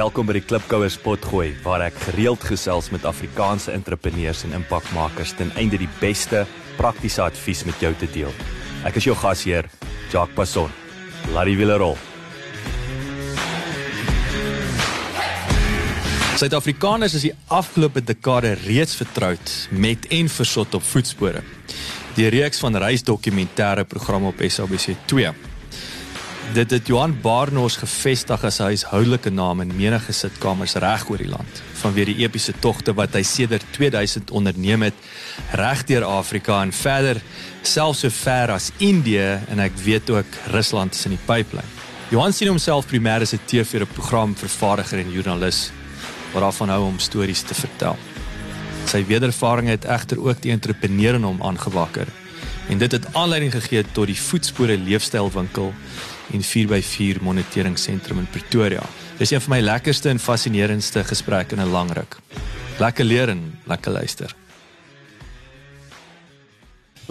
Welkom by die Klipkouer Spotgooi waar ek gereeld gesels met Afrikaanse entrepreneurs en impakmakers ten einde die beste praktiese advies met jou te deel. Ek is jou gasheer, Jacques Passon. Laat die wiele rol. Suid-Afrikaners is die afgelope dekade reeds vertroud met en versot op voetspore. Die reeks van reisdokumentêre programme op SABC2. Dit het Johan Barnard gevestig as sy huishoudelike naam in menige sitkamers reg oor die land, vanweë die epiese togte wat hy sedert 2000 onderneem het regdeur Afrika en verder selfs so ver as Indië en ek weet ook Rusland is in die pipeline. Johan sien homself primêr as 'n TV-program vervaardiger en joernalis wat daarvan hou om stories te vertel. Sy wederervaring het egter ook die entrepreneur in hom aangewakker en dit het aanleiding gegee tot die voetspore leefstylwinkel en 4x4 monitoringssentrum in Pretoria. Dis een van my lekkerste en fascinerendste gesprekke in 'n lang ruk. Lekker leer en lekker luister.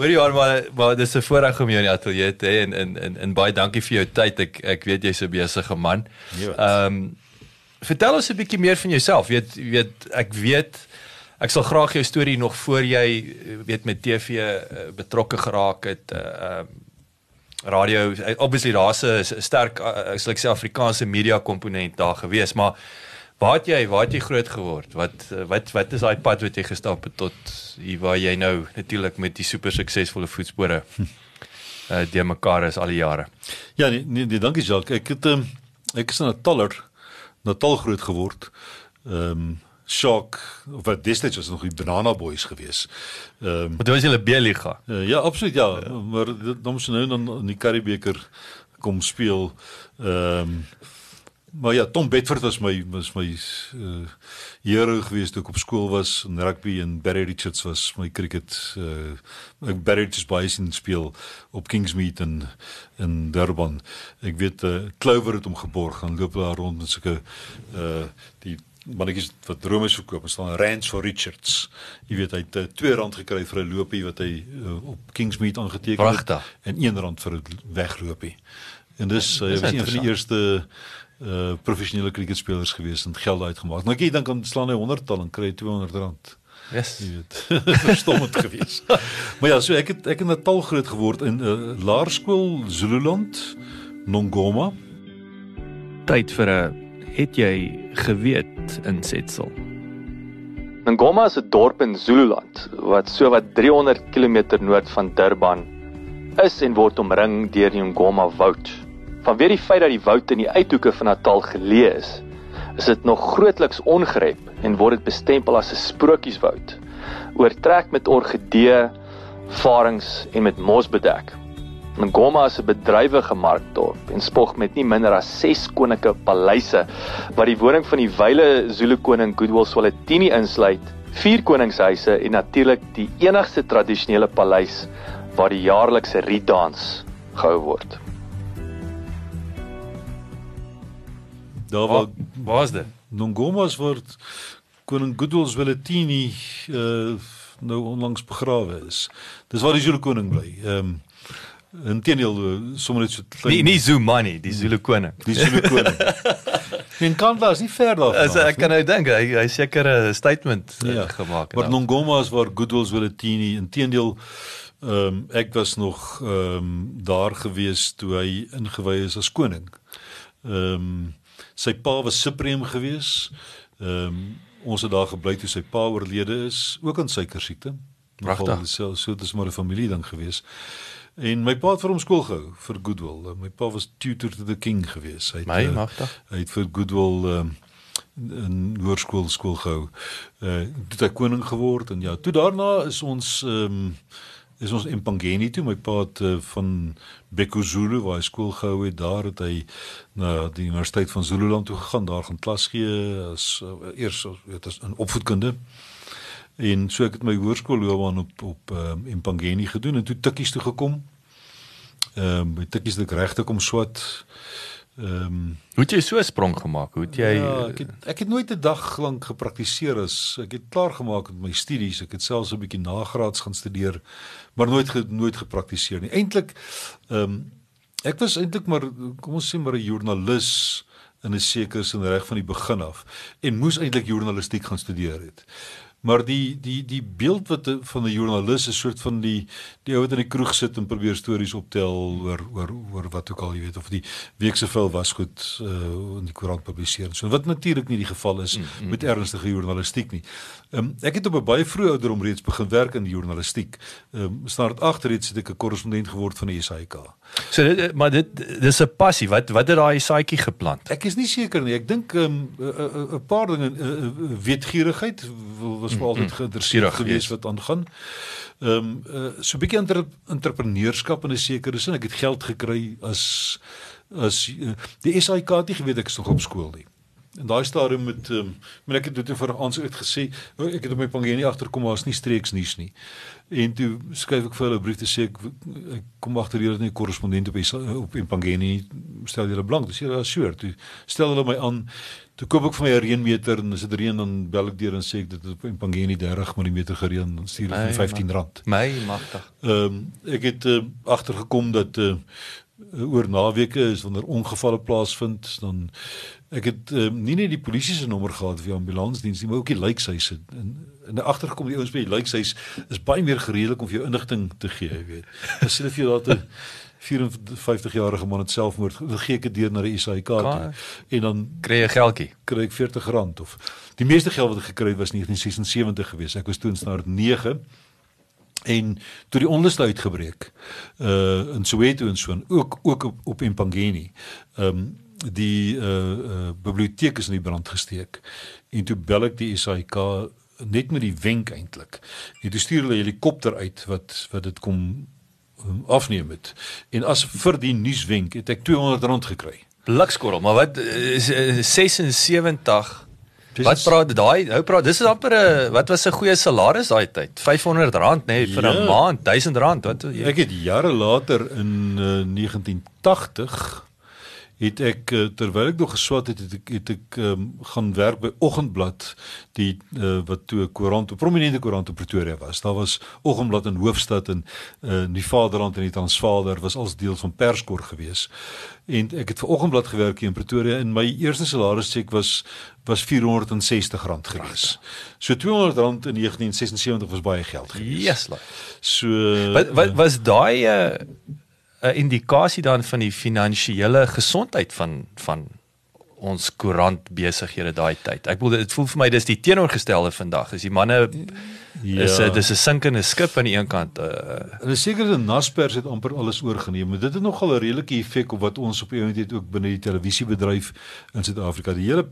Hoorie Johan, maar maar dis 'n voorreg om jou in die ateljee te hê en en en, en baie dankie vir jou tyd. Ek ek weet jy's 'n besige man. Ehm um, vertel ons 'n bietjie meer van jouself. Weet weet ek weet ek sal graag jou storie nog voor jy weet met TV uh, betrokke geraak het. Ehm uh, radio obviously daar's 'n sterk ek sal ek sê Afrikaanse media komponent daar gewees, maar waar het jy waar het jy groot geword? Wat wat wat is daai pad wat jy gestap het tot hier waar jy nou natuurlik met die super suksesvolle voetspore uh die mekaar is al die jare. Ja, nee, nee, nee dankie Jacques. Ek het um, ek is 'n Nataler Natal groot geword. Ehm um, Shock of wat destyds was nog die Banana Boys gewees. Ehm um, Maar dit was julle B-liga. Uh, ja, absoluut ja, ja. maar dan moes nou dan in die Karibeker kom speel. Ehm um, Maar ja, Tom Bedford was my was my uh hero geweest toe ek op skool was in rugby en Barry Richards was my cricket uh ek Barry Richards baie sien speel op Kingsmead in in Durban. Ek weet uh Clover het hom geborg gaan loop daar rond met sulke uh die mannetjies wat drome verkoop en staan Rands for Richards. Jy weet hy het uh, 2 rand gekry vir 'n loopie wat hy uh, op Kingsmead aangeteken het en 1 rand vir 'n wegloopie. En dis hy uh, was een van die eerste uh professionele cricketspelers gewees en geld uitgemaak. Nou ek dink dan slaan hy 100 tal en kry 200 rand. Yes. Jy weet. Verstommend gewees. maar ja, so ek het ek in Natal groot geword in 'n uh, laerskool Zululand, Nongoma. Tyd vir 'n het jy geweet insetsel. Nongoma is 'n dorp in Zululand wat so wat 300 km noord van Durban is en word omring deur die Ngoma woud. Vanweer die feit dat die woud in die uithoeke van Natal geleë is, is dit nog grootliks ongerep en word dit bestempel as 'n sprokieswoud. Oortrek met orgidee, varings en met mos bedek. Ngoma is 'n bedrywige markdorp en spog met nie minder as 6 koninklike paleise wat die woning van die wyle Zulu koning Goodwill Swatini insluit, 4 koningshuise en natuurlik die enigste tradisionele paleis waar die jaarlikse rietdans gehou word. Daar waar was dit? Nongomas word koning Goodwills Welletini uh nou onlangs begrawe is. Dis waar die Zulu koning bly. Ehm um, Inteendeel eh, sommer net so klein. Nee, nie Zumani, die Zulu koning. Die Zulu koning. En Kandla is nie ver daarvan. As ek kan nou dink hy hy seker 'n statement eh, ja, gemaak het. Maar Nongoma is waar Goodwills Welletini inteendeel ehm um, ek was nog ehm um, daar gewees toe hy ingewy is as koning. Ehm um, Sy pa was supreme gewees. Ehm um, ons het daar gebly toe sy pa oorlede is, ook aan suiker siekte. Pragtig. So so dit is maar 'n familie ding gewees. En my pa het vir hom skool gehou vir Goodwill. My pa was tutor to the king gewees. Hy het my, uh, hy het vir Goodwill um, 'n hoërskool skool gehou. Uh toe hy koning geword en ja, toe daarna is ons ehm um, is ons in Pangeni toe my pa het uh, van Bekuzulu waar hy skool gehou het daar het hy na die universiteit van Zululand toe gegaan daar gaan klas gee as uh, eers weet as 'n opvoedkunde en so ek het my hoërskoolloopbaan op op um, in Pangeni gedoen en toe tikkies toe gekom ehm um, by tikkies het ek regte kom swat Ehm um, hoe het jy so 'n sprong gemaak? Hoe het jy Ja, ek het ek het nooit 'n dag lank gepraktiseer as ek het klaar gemaak met my studies. Ek het selfs 'n bietjie nagraads gaan studeer, maar nooit ge, nooit gepraktiseer nie. Eintlik ehm um, ek was eintlik maar kom ons sê maar 'n joernalis in 'n sekere sin reg van die begin af en moes eintlik journalistiek gaan studeer het. Maar die die die beeld wat van 'n joernalis is soort van die die ou wat in die kroeg sit en probeer stories optel oor oor oor wat ook al jy weet of die week se vel was goed uh, in die koerant publiseer. So wat natuurlik nie die geval is mm, mm. met ernstige journalistiek nie. Um, ek het op 'n baie vroeë ouderdom reeds begin werk in die journalistiek. Ehm um, staan dit agter iets het ek 'n korrespondent geword van die SAK. So dit maar dit dis 'n passie. Wat wat het daai saadjie geplant? Ek is nie seker nie. Ek dink 'n um, 'n paar dinge uh, wetgierigheid was veral dit geïnteresseerd gewees wat aangaan. Ehm um, uh, so 'n bietjie inter, entrepreneurskap in 'n sekere sin. Ek het geld gekry as as uh, die SAK het nie geweet ek is nog op skool nie. En daai stadium met ehm um, men ek het dit vir ons uit gesê, oh, ek het op my pangenie agterkom maar is nie streeks nuus nie. En toe skryf ek vir hulle 'n brief te sê ek, ek kom agter julle nie korrespondent op op in pangenie stel julle blank. Dis julle assured. Toe stel hulle my aan Toe koop ek vir my 'n reënmeter en as dit reën dan bel ek deur en sê ek dit het in Pangeni 30 mm gereën, dan stuur ek vir R15. My magtig. Ehm um, ek het uh, agtergekom dat uh, oor naweke is wanneer ongevalle plaasvind, dan ek het uh, nie net die polisie se nommer gehad vir die ambulansdiens nie, maar ook die lijkhuise en en agtergekom die ouens by die lijkhuis is baie meer gereedelik om vir jou inligting te gee, jy weet. As hulle vir jou daar 'n 54-jarige man het selfmoord. Dan gee ek dit deur na die SAIK toe. En dan kry jy geldjie. Kry ek R40 of die meeste geld wat ek gekry het was 1976 geweest. Ek was toe in standaard 9 en toe die onluste uitgebreek uh in Soweto en so en ook ook op op Empangeni. Ehm um, die eh, eh, uh, uh biblioteek is in die brand gesteek. En toe bel ek die SAIK net met die wenk eintlik. En toe stuur hulle 'n helikopter uit wat wat dit kom afneem het. En as vir die nuuswenk het ek R200 gekry. Blikskorrel, maar wat is 76 Wat praat daai? Nou praat dis is amper 'n wat was 'n goeie salaris daai tyd? R500 nê nee, vir 'n ja. maand, R1000 wat jy Ek het jare later in uh, 1980 het ek eh, terwyl ek nog geswat het het ek het ek um, gaan werk by Oggendblad die uh, wat toe 'n koerant, 'n prominente koerant in Pretoria was. Daar was Oggendblad in Hoofstad en uh, die Vaderland en die Transvaalder was als deel van Perskor gewees. En ek het vir Oggendblad gewerk hier in Pretoria en my eerste salaris cheque was was R460 gewees. So R200 in 1976 was baie geld gewees. Yes, like. So wat wat was daai uh 'n indikasie dan van die finansiële gesondheid van van ons koerant besighede daai tyd. Ek bedoel dit voel vir my dis die teenoorgestelde vandag. Is die manne ja. is dis 'n sinkende skip aan die een kant. Uh, Hulle seker dat Naspers het amper alles oorgeneem. Maar dit het nogal 'n redelike effek op wat ons op eendag het ook binne die televisiebedryf in Suid-Afrika. Die hele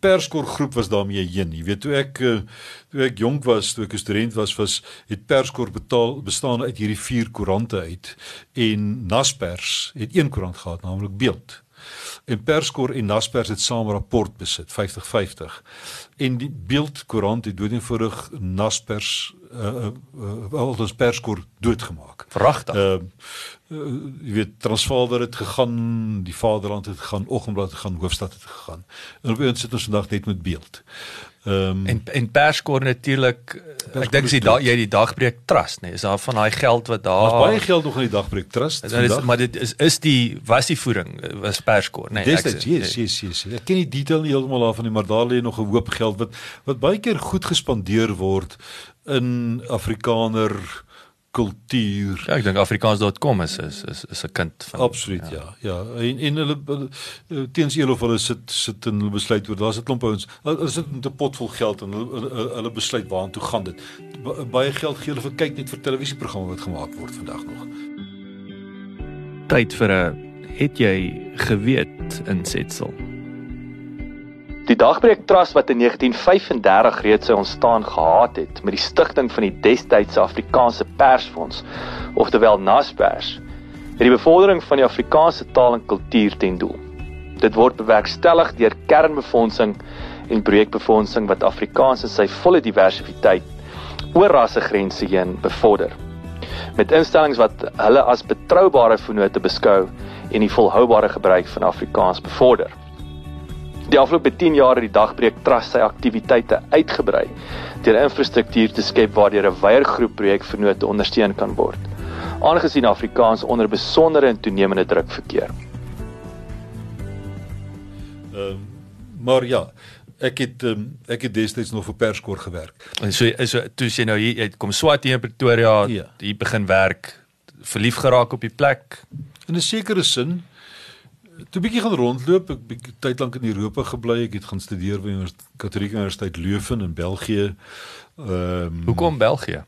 Perskor groep was daarmee heen. Jy weet toe ek toe ek jonk was, toe ek 'n student was, was het Perskor betaal bestaan uit hierdie vier koerante uit en Naspers het een koerant gehad, naamlik Beeld en Perskor en Naspers het saam rapport besit 50-50 en die beeldkoerant het doodeenvoudig Naspers uh uh, uh altes Perskor doodgemaak. Pragtig. Uh, uh jy weet Transvaalder het gegaan, die Vaderland het gegaan, Oggendblad het gegaan, Hoofstad het gegaan. En op een sit ons vandag net met beeld. Ehm um, en en Perskor natuurlik ek dink as jy daai jy die dagbreek trust nê nee, is daar van daai geld wat daar Daar's baie geld nog in die dagbreek trust. Is, is, maar dit is is die was die voeding was Perskor nê nee, ek sê yes, yes yes yes. Ek ken die detail nie heeltemal af van nie maar daar lê nog 'n hoop geld wat wat baie keer goed gespandeer word in Afrikaner kultuur. Ja, ek dink afrikaans.com is is is is 'n kind van Absoluut ja. Ja, ja. en en hulle, hulle eh, teens eel of hulle sit sit in hulle besluit oor daar's 'n klomp ouens. Hulle sit met 'n pot vol geld en hulle hulle, hulle besluit waartoe gaan dit. Baie geld gee hulle vir kyk net vir televisieprogramme wat gemaak word vandag nog. Tyd vir 'n het jy geweet insetsel. Die Dagbreek Trust wat in 1935 reeds sy ontstaan gehad het met die stigting van die destydse Afrikaanse Persfonds, oftewel Naspers, het die bevordering van die Afrikaanse taal en kultuur ten doel. Dit word bewerkstellig deur kernbefondsing en projekbefondsing wat Afrikaans in sy volle diversiteit oor rassegrense heen bevorder. Met instellings wat hulle as betroubare vennote beskou en die volhoubare gebruik van Afrikaans bevorder. Die afgelope 10 jaar het die Dagbreek Trust sy aktiwiteite uitgebrei deur infrastruktuur te skep waardeur 'n wyeer groep projekvennote ondersteun kan word. Aangesien Afrikaans onder besondere en toenemende druk verkeer. Ehm um, maar ja, ek het um, ek het destyds nog vir Perskor gewerk. En so so toe sê nou hier kom swat hier in Pretoria, ja. hier begin werk, verlief geraak op die plek. In 'n sekere sin toe bietjie gaan rondloop, ek bietjie tyd lank in Europa gebly, ek het gaan studeer by die Katolieke Universiteit Leuven in België. Ehm um, Hoekom België?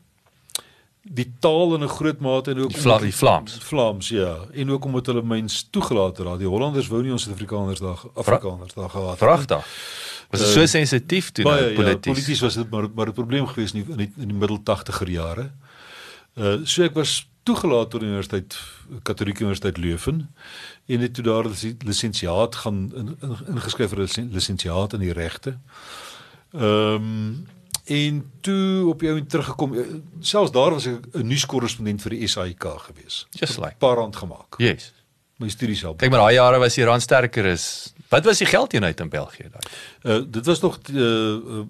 die taal in 'n groot mate en ook die, Vla die Vlaams. Vlaams ja, en ook omdat hulle mens toegelaat het. Die Hollanders wou nie ons Suid-Afrikaners daar Afrikaners daar gehad het. Pragtig. Was dit uh, so sensitief toe nou polities? Ja, polities was dit maar maar 'n probleem gewees in die, in die, in die middel 80er jare. Uh so ek was toegelaat tot die Universiteit Katolieke Universiteit Leuven en het toe daar die lisensiaat gaan ingeskryf in, in vir lisensiaat in die regte. Ehm um, En toe op jou teruggekom, eh, selfs daar was ek 'n nuuskorrespondent vir die SAIK gewees. Just like paar rand gemaak. Yes. My studies help. Kyk maar daai jare was die rand sterker is. Wat was die geldeenheid in België daai? Uh dit was nog uh, uh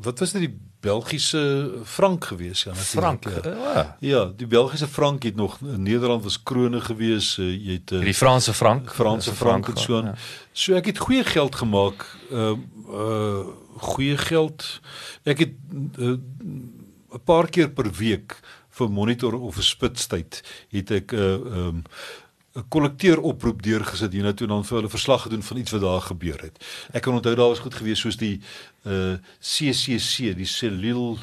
wat was dit die Belgiese frank gewees ja natuurlik. Frank. Ja. Uh, ja, die Belgiese frank het nog in Nederland was krone gewees. Uh, jy het uh, die Franse frank, Franse frank, frank en so aan. Ja. So ek het goeie geld gemaak. Uh uh goeie geld. Ek het eh, 'n uh, paar keer per week vir monitor of 'n spitstyd het ek 'n uh, um, 'n kollekteer oproep deurgesit hier na toe en dan vir hulle verslag gedoen van iets wat daar gebeur het. Ek kan onthou daar was goed geweest soos die uh CCC, die Cellule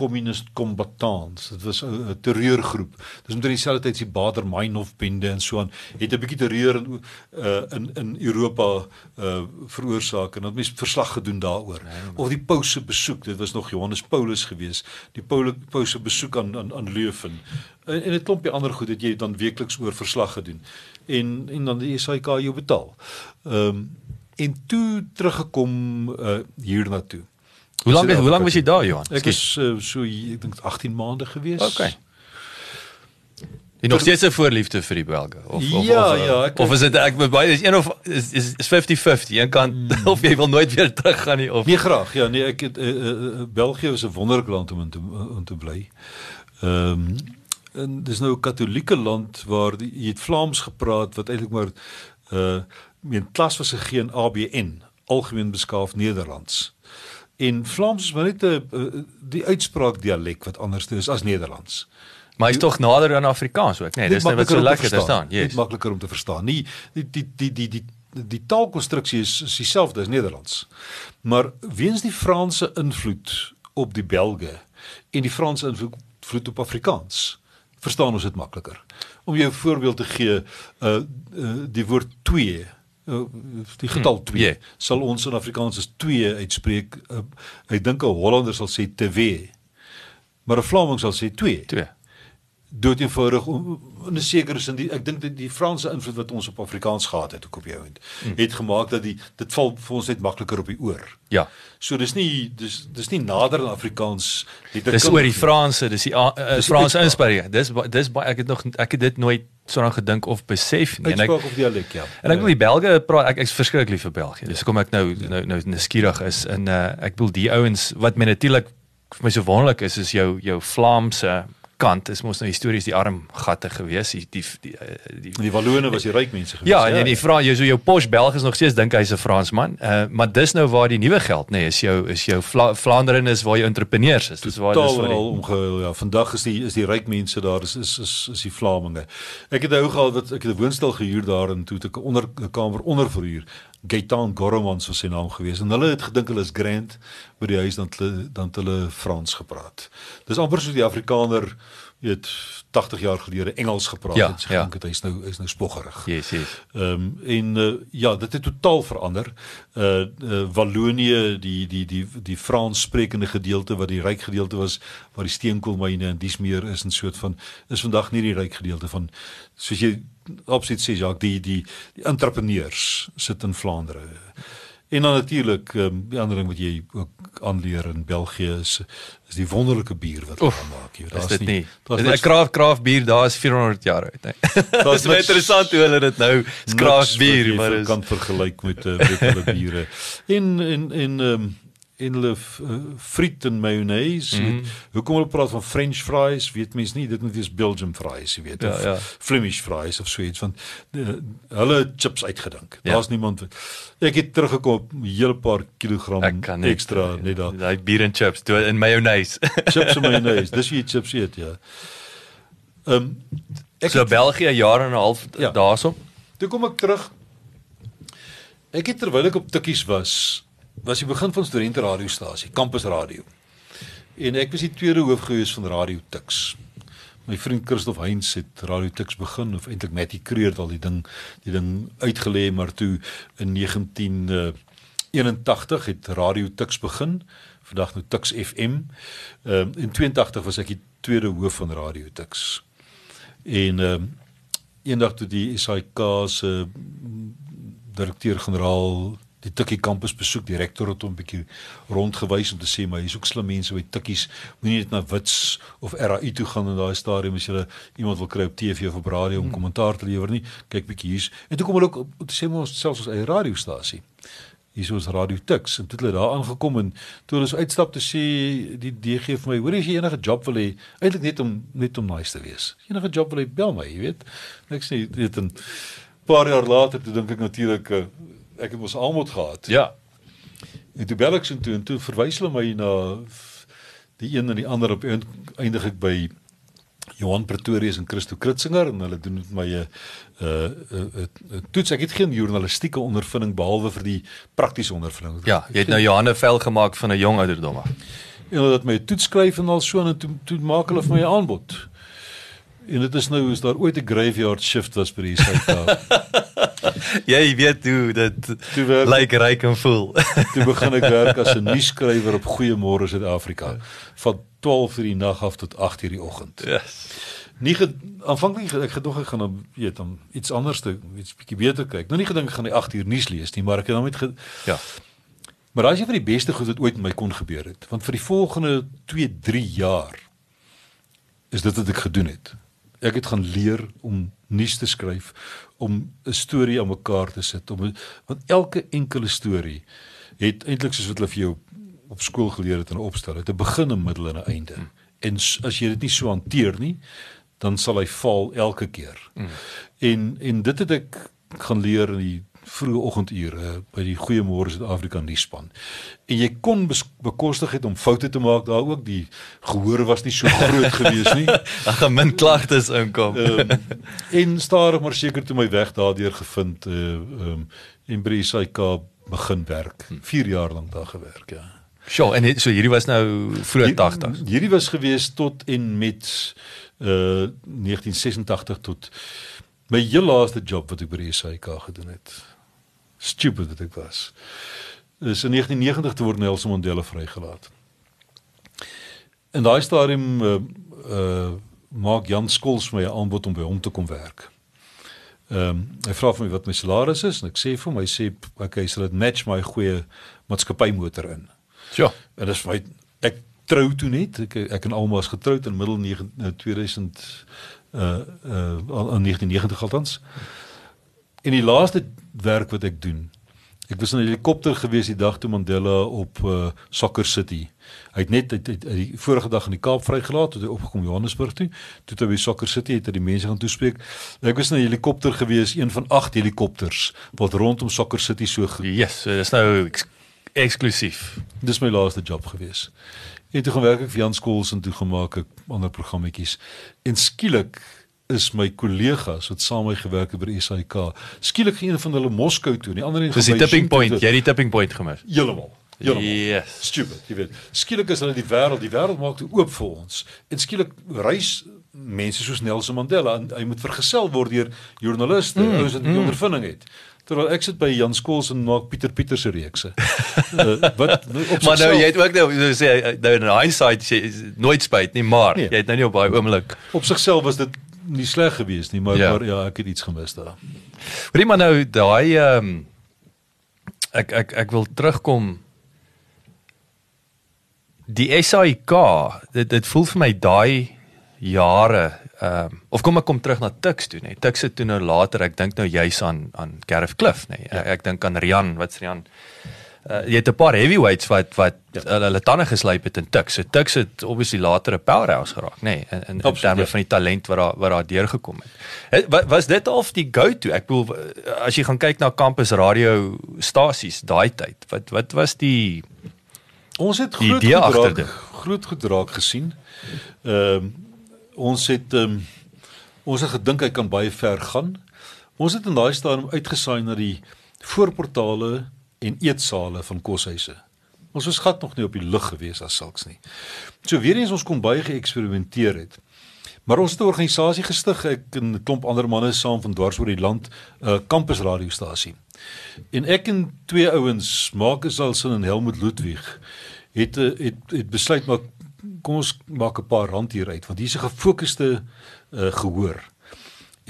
communist combatants. Dit was 'n terreurgroep. Dis omtrent dieselfde tyd as die Bader Meinhof bende en so aan. Het 'n bietjie terreur in uh in in Europa uh veroorsaak en het mens verslag gedoen daaroor. Nee, of die Paus se besoek, dit was nog Johannes Paulus geweest. Die Paus se besoek aan aan aan Leuven. En en 'n klompie ander goed het jy dan weekliks oor verslag gedoen. En en dan die SAK jou betaal. Ehm um, en toe teruggekom uh hiernatoe. Hoe lank hoe lank was jy daar Johan? Ek is uh, so ek dink 18 maande gewees. Okay. Jy nog steeds 'n voorliefde vir die Belge of of ja, of, ja, ek of is dit ek baie is een of is is 50-50. Een kant hmm. of jy wil nooit weer terug gaan nie of Nee graag. Ja, nee ek het uh, uh, België is 'n wonderlike land om in te om te bly. Ehm um, en dis nou 'n katolieke land waar die, jy het Vlaams gepraat wat eintlik maar uh meen klas was gegee in ABN, algemeen beskaaf Nederlands. En Vlaams is maar net 'n die uitspraak dialek wat anders is as Nederlands. Maar hy's tog nader aan Afrikaans ook, nee, dis net wat so lekker te staan. Yes. makliker om te verstaan. Nie die die die die die die taalkonstruksie is, is dieselfde as Nederlands. Maar weens die Franse invloed op die Belge en die Franse invloed op Afrikaans, verstaan ons dit makliker. Om jou 'n voorbeeld te gee, uh, uh die woord twee die getal 2 hmm, yeah. sal ons in Afrikaans as 2 uitspreek. Uh, ek dink 'n Hollander sal sê twee. Maar 'n Vlaming sal sê 2. 2. Dood eenvoudig in 'n sekere sin die ek dink dit die Franse invloed wat ons op Afrikaans gehad het op jou het, hmm. het gemaak dat die dit val vir ons net makliker op die oor. Ja. So dis nie dis dis nie nader aan Afrikaans nie. Dis oor die Franse, dis die uh, dis Franse inspirasie. Dis dis ek het nog ek het dit nooit so aan gedink of besef nie. En ek of dialek ja. En ek wil die Belge praat ek ek's verskriklik lief vir België. Dis hoekom ek nou nou nou nuuskierig is en uh, ek wil die ouens wat my natuurlik vir my so wonderlik is is jou jou Vlaamse kant is mos nou histories die arm gatte gewees die die die die, die Wallone was die ryk mense gewees. Ja, ja, en jy vra jy so jou Posh Belg is nog steeds dink hy's 'n Fransman. Uh maar dis nou waar die nuwe geld nê nee, is jou is jou Vla, Vlaanderen is waar jy entrepreneurs is. Dis waar dis waar al omgehul ja. Vandag is die is die ryk mense daar is is is, is die Vlaminge. Ek het ou gehad wat ek het 'n woonstel gehuur daar en toe het ek 'n onder 'n kamer onder verhuur. Gaitan Goromans was sy naam gewees en hulle het gedink hulle is grand by die huis dan dan hulle Frans gepraat. Dis amper so die Afrikaner weet 80 jaar gelede Engels gepraat ja, het. Sy ja. dink dit hy's nou hy's nou spoggerig. Yes, yes. Ehm um, en uh, ja, dit het totaal verander. Uh, uh Wallonië, die die die die Frans sprekende gedeelte wat die ryk gedeelte was waar die steenkoolmyne en dis meer is 'n soort van is vandag nie die ryk gedeelte van soos jy opsit sê Jacques, die die die entrepreneurs sit in Vlaandere. En dan natuurlik um, die ander ding wat jy ook aanleer in België is is die wonderlike bier wat hulle maak. Jy daar's dit nie. Daar's 'n kraaf kraaf bier, daar is 400 jaar oud, hè. Dit is baie interessant hoe hulle dit nou kraaf bier, maar is kan vergelyk met uh, met hulle biere. En en en ehm um, en hulle uh, friet en mayonnaise. Mm -hmm. Hoekom hulle praat van French fries, weet mense nie, dit moet wees Belgian fries, jy weet, ja, of ja. Flemish fries of so iets van uh, hulle chips uitgedink. Ja. Daar's niemand wat Ek het teruggekom 'n hele paar kilogram ekstra net daar. Daai bier en chips, toe in mayonnaise. chips en mayonnaise, dis wie chips eet, ja. Ehm um, ek so België jaar en 'n half ja. daarso. Toe kom ek terug. Ek het terwyl ek op Tikkies was, was die begin van studente radiostasie, Campus Radio. En ek was die tweede hoof gewees van Radio Tix. My vriend Christof Heinz het Radio Tix begin of eintlik Matty Creer het al die ding die ding uitgelê maar toe in 1981 het Radio Tix begin. Vandag nou Tix FM. Ehm um, in 82 was ek die tweede hoof van Radio Tix. En ehm um, eendag toe die SAK se direkteur-generaal die Tikkie kampus besoek die rektor het hom 'n bietjie rondgewys om te sê maar hier's ook slim mense by Tikkies. Moenie net na Wits of RAI toe gaan in daai stadium as jy iemand wil kry op TV of op radio om hmm. kommentaar te lewer nie. Kyk bietjie hier's. En toe kom hulle ook te sê ons selfs ons eie radiostasie. Hier is Radio Tix en toe het hulle daar aangekom en toe hulle so uitstap te sê die DG vir my hoor as jy enige job wil hê eintlik net om net om nice te wees. Enige job wil hê bel my jy weet. Ek sê dit 'n paar jaar later toe dink ek natuurlik uh, ek het mos almal gehad. Ja. En toe bel ek so toe en toe verwys hulle my na die een en die ander op eindig ek by Johan Pretorius en Christo Kritzinger en hulle doen met my 'n uh, uh, uh, toets ek het geen journalistieke ondervinding behalwe vir die praktiese ondervinding. Ja, jy het nou Johanne vel gemaak van 'n jong ouderdom af. En hulle het my toets skryf en al so en toe toe maak hulle vir my 'n aanbod. En dit is nou is daar ooit 'n graveyard shift was by die Suid-Afrika. jy weet hoe dit lyk like ryk en voel. toe begin ek werk as 'n nuusskrywer op Goeiemôre Suid-Afrika van 12:00 die nag af tot 8:00 die oggend. Yes. Nie aanvanklik ek gedog ek gaan dan weet dan iets anders te iets bietjie beter kyk. Nou nie gedink ek gaan die 8:00 nuus lees nie, maar ek het dan met ja. Maar as jy vir die beste goed wat ooit met my kon gebeur het, want vir die volgende 2, 3 jaar is dit wat ek gedoen het. Ek het gaan leer om nuus te skryf, om 'n storie aan mekaar te sit, om want elke enkele storie het eintlik soos wat hulle vir jou op skool geleer het en opstel, het 'n begin, 'n middel en 'n einde. Mm. En as jy dit nie so hanteer nie, dan sal hy val elke keer. Mm. En en dit het ek gaan leer in die vroeë oggendure by die Goeiemôre Suid-Afrika nuusspan. En jy kon bekostig het om foute te maak daar ook die gehoor was nie so groot gewees nie. Daar gaan min klagtes inkom. um, en stadig maar seker toe my weg daardeur gevind uh um en by SAK begin werk. 4 jaar lank daar gewerk, ja. Sjoe, en so hierdie was nou vroeg 80. Hierdie was gewees tot en met uh 1986 tot my heel laaste job wat ek by SAK gedoen het stupid wat ek was. Is in 1990 te word Nelson Mandela vrygelaat. In daai stadium uh, uh maak Jan Skols my 'n aanbod om by hom te kom werk. Ehm um, hy vra vir my wat my salaris is en ek sê vir hom hy sê okay, sal dit match my goeie maatskappy motor in. Ja. En dis my ek trou toe net ek ek en Alma was getroud in middel 9 2000 uh uh in 1990 althans. En die laaste werk wat ek doen. Ek was in 'n helikopter gewees die dag toe Mandela op uh, Soccer City. Hy het net uit die vorige dag in die Kaap vrygelaat toe hy opgekom Johannesburg toe. Toe hy by Soccer City het hy die mense gaan toespreek. Ek was in 'n helikopter gewees, een van 8 helikopters wat rondom Soccer City so Yes, dis nou eks eksklusief. Dis my laaste job gewees. En toe gaan werk ek vir Jan Skols en toe gemaak ek ander programmetjies. En skielik is my kollegas wat saam met my gewerk het by die SAK. Skielik geen van hulle Moskou toe nie. Ander een Dis die tipping point. Jy het die tipping point gemis. Heeltemal. Heeltemal. Yes. Stupid, jy weet. Skielik is hulle die wêreld, die wêreld maak toe oop vir ons. En skielik reis mense soos Nelson Mandela en hy moet vergesel word deur joernaliste, mm, ouens wat mm. die ondervinding het. Terwyl ek sit by Jan Skols en maak Pieter Pieter se reekse. uh, wat nou, Maar nou jy het ook nou sê nou in hindsight sê nooit spyt nie, maar nee. jy het nou nie op baie oomblik op sigself was dit nie sleg gewees nie, maar ja, maar, ja ek het iets gemis daar. Hoorie maar nou daai ehm um, ek ek ek wil terugkom die SAIK dit dit voel vir my daai jare ehm um, of kom ek kom terug na Tux toe nê. Tux het toe nou later ek dink nou juis aan aan Gareth Cliff nê. Ja. Ek, ek dink aan Rian, wat's Rian? Uh, jy het 'n paar heavyweights wat wat ja. hulle tande geslyp het in Tuks. So Tuks het obviously later 'n powerhouse geraak, nê, nee, in in, in terme ja. van die talent wat daar wat daar deurgekom het. het. Wat was dit of die go-to? Ek bedoel as jy gaan kyk na campus radio stasies daai tyd, wat wat was die Ons het groot gedraak, groot gedraak gesien. Ehm um, ons het ehm um, ons het gedink hy kan baie ver gaan. Ons het in daai stadium uitgesaai na die voorportale en eetsale van koshuise. Ons was gat nog nie op die lug gewees as sulks nie. So weer eens ons kon baie geëksperimenteer het. Maar ons het 'n organisasie gestig, ek en 'n klomp ander manne saam van dwars oor die land, 'n uh, kampus radiostasie. En ek en twee ouens, Marcus Alson en Helmut Ludwig, het uh, het het besluit maar kom ons maak 'n paar rand hier uit want hier's 'n gefokusde uh, gehoor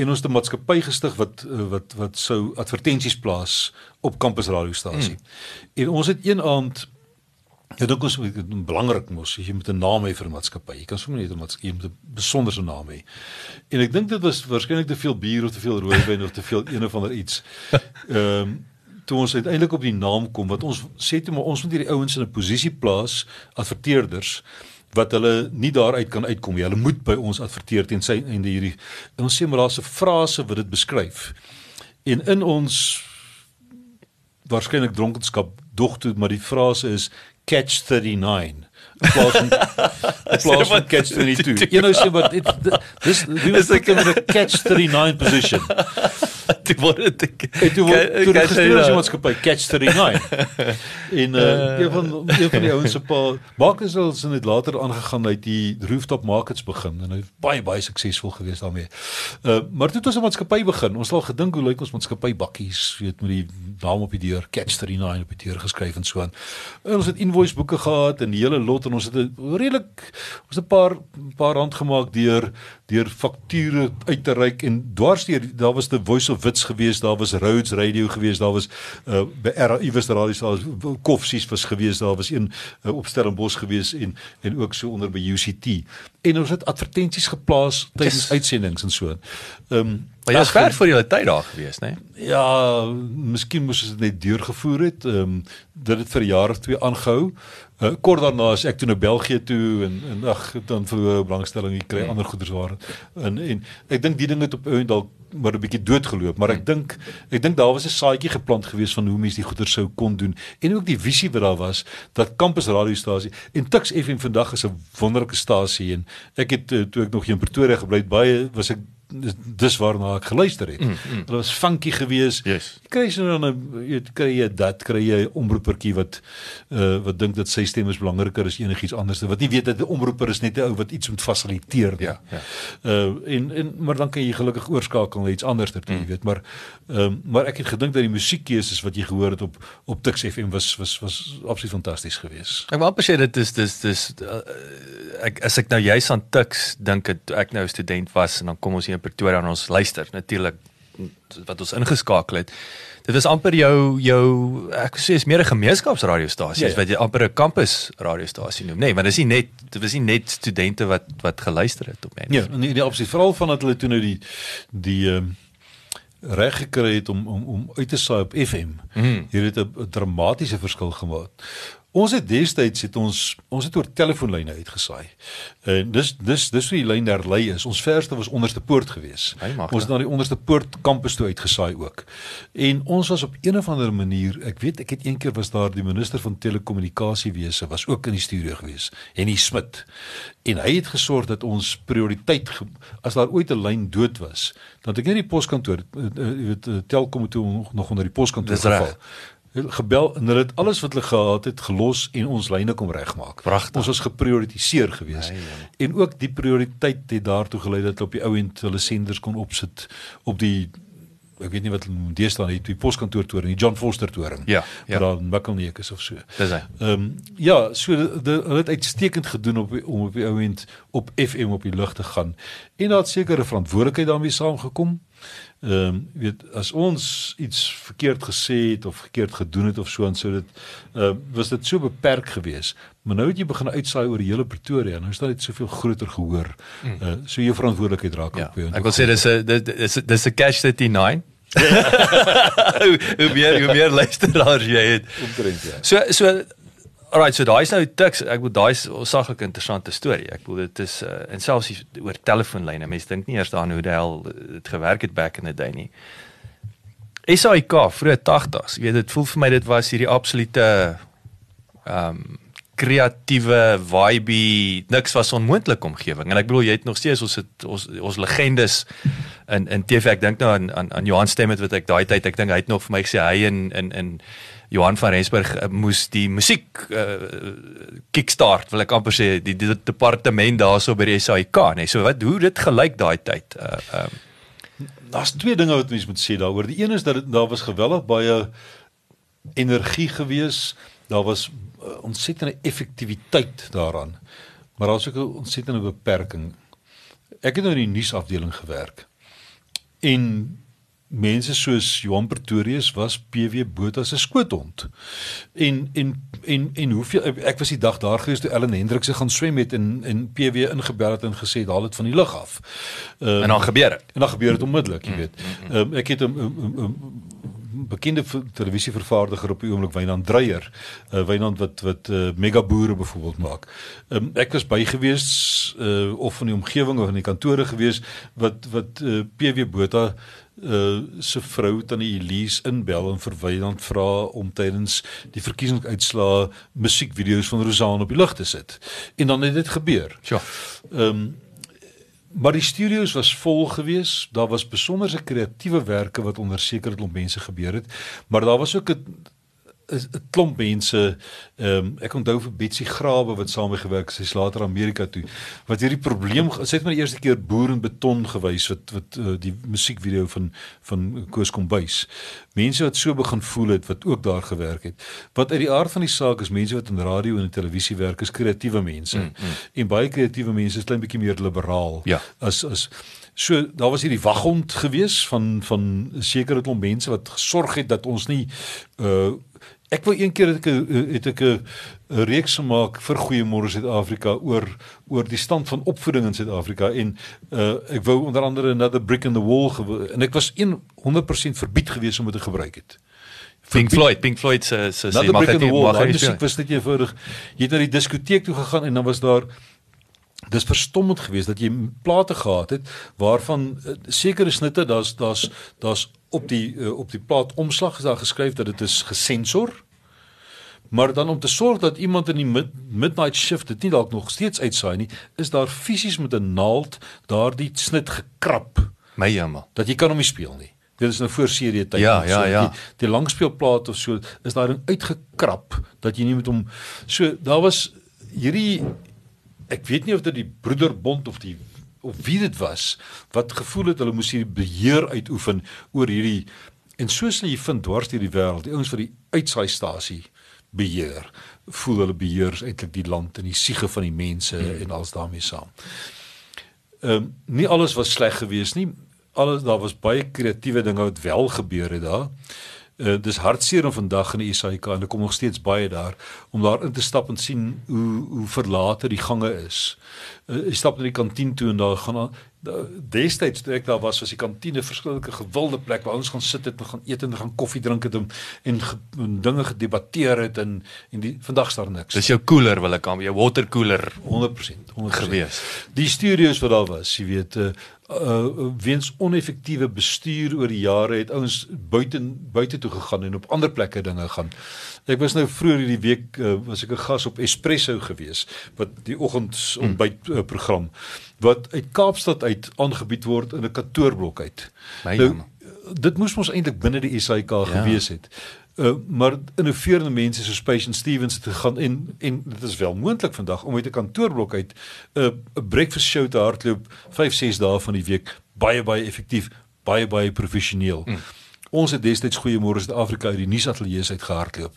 en ons het 'n maatskappy gestig wat wat wat sou advertensies plaas op kampus radiostasie. Hmm. En ons het een aand Ja, dit is belangrik mos jy moet 'n naam hê vir 'n maatskappy. Jy kan sommer net 'n maatskappy met 'n besonderse naam hê. En ek dink dit was waarskynlik te veel bier of te veel rooiwyn of te veel een of ander iets. Ehm um, toe ons uiteindelik op die naam kom wat ons sê toe maar ons moet hierdie ouens in 'n posisie plaas adverteerders wat hulle nie daaruit kan uitkom nie. Hulle moet by ons adverteer teen sy einde hierdie. En ons sê maar daar's 'n frase wat dit beskryf. En in ons waarskynlik dronkenskap dog toe maar die frase is catch 39 plaas van plaas van catch 22. You know so but it this we was like in a catch 39 position. Toe word dit ek toe word toe die gestuurde maatskappy catch 39. en uh, uh, een van een van die ouens se pa sin het later aangegaan uit die rooftop markets begin en hy baie baie suksesvol gewees daarmee. Uh, maar toe het ons 'n maatskappy begin. Ons het al gedink hoe lyk ons maatskappy bakkies, weet met die naam op die deur catch 39 op die deur geskryf en so aan. En ons het invoice boeke gehad en die hele lot en ons het 'n redelik ons het 'n paar paar rand gemaak deur deur fakture uit te reik en dwarsteer daar was the voice of wits gewees daar was Rhodes radio gewees daar was uh, by RAI was radio daar koffsies was gewees daar was een uh, op Stellenbosch gewees en en ook so onder by UCT en ons het advertensies geplaas tydens yes. uitsendings en so. Ehm um, Maar was ver voor julle tyd daar gewees, né? Nee? Ja, miskien moes ons dit net deurgevoer het. Ehm um, dit het vir jaar of twee aangehou. Uh, kort daarna is ek toe na België toe en en ag dan vir belangstelling ek kry hmm. ander goederes waar. En en ek dink die ding het op dalk maar 'n bietjie doodgeloop, maar ek hmm. dink ek dink daar was 'n saadjie geplant gewees van hoe mense die goeder sou kon doen en ook die visie wat daar was dat kampus radiostasie en Tuks FM vandag is 'n wonderlike stasie en ek het eh, toe ek nog in Pretoria gebly het baie was ek dis waarna ek geluister het. Mm, mm. Dit was funky geweest. Yes. Kry jy nou dan jy kry jy dat kry jy 'n omroepertjie wat uh wat dink dat sy stem is belangriker as enigiets anders. Wat nie weet dat 'n omroeper is net 'n ou wat iets moet fasiliteer nie. Ja, ja. Uh en en maar dan kan jy gelukkig oorskakel na iets anders ter toe, mm. jy weet, maar ehm um, maar ek het gedink dat die musiekkeuses wat jy gehoor het op op Tux FM was was was absoluut fantasties geweest. Ek wou amper sê dit is dis dis uh, ek as ek nou juis aan Tux dink het ek nou student was en dan kom ons hier Pretoria en ons luister natuurlik wat ons ingeskakel het. Dit is amper jou jou ek sê is meer 'n gemeenskapsradiostasie ja, ja. wat jy amper 'n kampus radiostasie noem. Nee, want dit is nie net dit was nie net studente wat wat geluister het op mense. Ja, en die, die opsie veral van dat hulle toe nou die die ehm um, reg gekry het om om om uit te saai op FM. Mm. Hier het 'n dramatiese verskil gemaak. Ons het destyds het ons ons het oor telefoonlyne uitgesaai. En dis dis dis hoe die lyn daar lê is. Ons verste was onderste poort gewees. Ons het na die onderste poort kampus toe uitgesaai ook. En ons was op een of ander manier, ek weet ek het eendag was daar die minister van telekommunikasiewese was ook in die studio gewees, Henny Smit. En hy het gesorg dat ons prioriteit as daar ooit 'n lyn dood was, dan het ek net die poskantoor, eh, eh, jy weet eh, Telkom toe nog onder die poskantoor geval gebel en hulle het alles wat hulle gehad het gelos en ons lyne kom regmaak. Ons was geprioritiseer gewees. Ja, ja. En ook die prioriteit het daartoe gelei dat op die ou end hulle senders kon opsit op die ek weet nie wat hulle deesdae het die poskantoor toring, die John Foster toring. Ja, ja. Daar in Mikkelneek is of so. Dis hy. Ehm um, ja, so hulle het uitstekend gedoen op om op die ou end op FM op die lug te gaan. En daar het sekere verantwoordelikheid daarmee saamgekom ehm um, weet as ons iets verkeerd gesê het of verkeerd gedoen het of so en so dit ehm uh, was dit so beperk geweest maar nou het jy begin uitsaai oor die hele Pretoria nou is dit soveel groter gehoor uh, so jou verantwoordelikheid raak ja, op jou ek wil sê dis 'n dis dis 'n cash 39 hoe, hoe meer hoe meer luisteraars jy het. Omtrent ja. So so Alright, so daai is nou tiks. Ek bedoel daai is 'n saglik interessante storie. Ek bedoel dit is uh, en selfs oor telefoonlyne. Mense dink nie eers daaraan hoe die hel dit gewerk het back in the day nie. SAIK vroeë 80s. Jy weet dit voel vir my dit was hierdie absolute ehm um, kreatiewe vibe niks was onmoontlik omgewing en ek bedoel jy het nog steeds ons het, ons ons legendes in in TV ek dink nou aan aan, aan Johan Stemmet wat ek daai tyd ek dink hy het nog vir my gesê hy in in in Johan van Rensburg uh, moes die musiek uh, kickstart wil ek amper sê die, die departement daarso by die SAIK nê nee. so wat hoe dit gelyk daai tyd uh, um, Daar's twee dinge wat mens moet sê daaroor. Die een is dat daar was geweldig baie energie gewees. Daar was uh, ontsettende effektiwiteit daaraan. Maar daar's ook 'n ontsettende beperking. Ek het nou in die nuusafdeling gewerk. En mense soos Johan Pretorius was PW Botha se skoothond. En en en en hoeveel ek was die dag daar gewees toe Ellen Hendriks se gaan swem met en en PW ingebel het en gesê haal dit van die lug af. Um, en dan gebeur dit. En dan gebeur dit onmiddellik, jy weet. Um, ek het 'n bekende televisievervaardiger op die oomblik Wynand Dreyer, uh, Wynand wat wat uh, mega boere byvoorbeeld maak. Um, ek was by gewees uh, of in die omgewing of in die kantore gewees wat wat uh, PW Botha uh se vrou tannie Elise inbel en verwydend vra om tydens die verkiesingsuitslae musiekvideo's van Rosaan op die lug te sit. En dan het dit gebeur. Ja. Ehm um, maar die studios was vol gewees. Daar was besonderse kreatiewe werke wat onder sekere klomp mense gebeur het, maar daar was ook 'n 'n klomp mense ehm um, ek onthou vir Betsy Grawe wat saam gewerk het, sy's later Amerika toe. Wat hierdie probleem sy het my die eerste keer boer en beton gewys wat wat uh, die musiekvideo van van Koos Kombuis. Mense wat so begin voel het wat ook daar gewerk het. Wat uit die aard van die saak is mense wat in radio en in televisie werk is kreatiewe mense. Mm, mm. En baie kreatiewe mense is klein bietjie meer liberaal ja. as as So daar was hierdie waghond gewees van van sekere klomp mense wat gesorg het dat ons nie uh Ek wou een keer het ek het ek 'n reeks gemaak vir Goeiemôre Suid-Afrika oor oor die stand van opvoeding in Suid-Afrika en uh ek wou onder andere another brick in the wall en ek was 100% verbied gewees om dit te gebruik het. Pink Floyd, Pink Floyd se se mag dit mag hy musiek was net eenvoudig jy het na die diskoteek toe gegaan en dan was daar dis verstommend geweest dat jy plate gehad het waarvan uh, sekere snitte daar's daar's daar's op die uh, op die plaat omslag is daar geskryf dat dit is gesensor. Maar dan om te sorg dat iemand in die mid, midnight shift dit nie dalk nog steeds uitsaai nie, is daar fisies met 'n naald daardie snit gekrap. My jammer. Dat jy kan hom nie speel nie. Dit is nou voor serie tyd. Ja, ja, ja. Die, die langspeelplaat of so is daar uitgekrap dat jy nie met hom so daar was hierdie ek weet nie of dit die broederbond of die of wie dit was wat gevoel het hulle moes hierdie beheer uitoefen oor hierdie en soos hulle vind dwars deur die wêreld die ouens vir die uitsaaistasie beheer voel hulle beheer eintlik die land en die siege van die mense hmm. en alles daarmee saam. Ehm um, nie alles was sleg geweest nie. Alles daar was baie kreatiewe dinge wat wel gebeur het daar. Uh, dis hartseer om vandag in die SAIK en ek kom nog steeds baie daar om daar in te stap en sien hoe hoe verlate die gange is. Uh, ek stap na die kantien toe en daar gaan destyds toe ek daar was was die kantine 'n verskillike gewilde plek waar ons gaan sit het en gaan eet en gaan koffie drink het en en, en dinge gedebatteer het en en die vandag staan niks. Dis jou koeler wil ek aan jou water cooler 100% 100% gewees. Die studios wat daar was, jy weet, uh, uh weens oneffektiewe bestuur oor die jare het ouens buite buite toe gegaan en op ander plekke dinge gaan. Ek was nou vroeër hierdie week uh, was ek 'n gas op Espresso gewees wat die oggens ontbyt uh, program wat uit Kaapstad uit aangebied word in 'n kantoorblok uit. Nou dit moes mos eintlik binne die SAIK ja. gewees het. Uh, maar innoverende mense so Patient Stevens het gegaan en en dit is wel moontlik vandag om uit 'n kantoorblok uit 'n uh, breakfast show te hardloop 5 6 dae van die week baie baie effektief baie baie professioneel. Mm. Ons het destyds goeiemôre Suid-Afrika uit die nuusateljee uit gehardloop.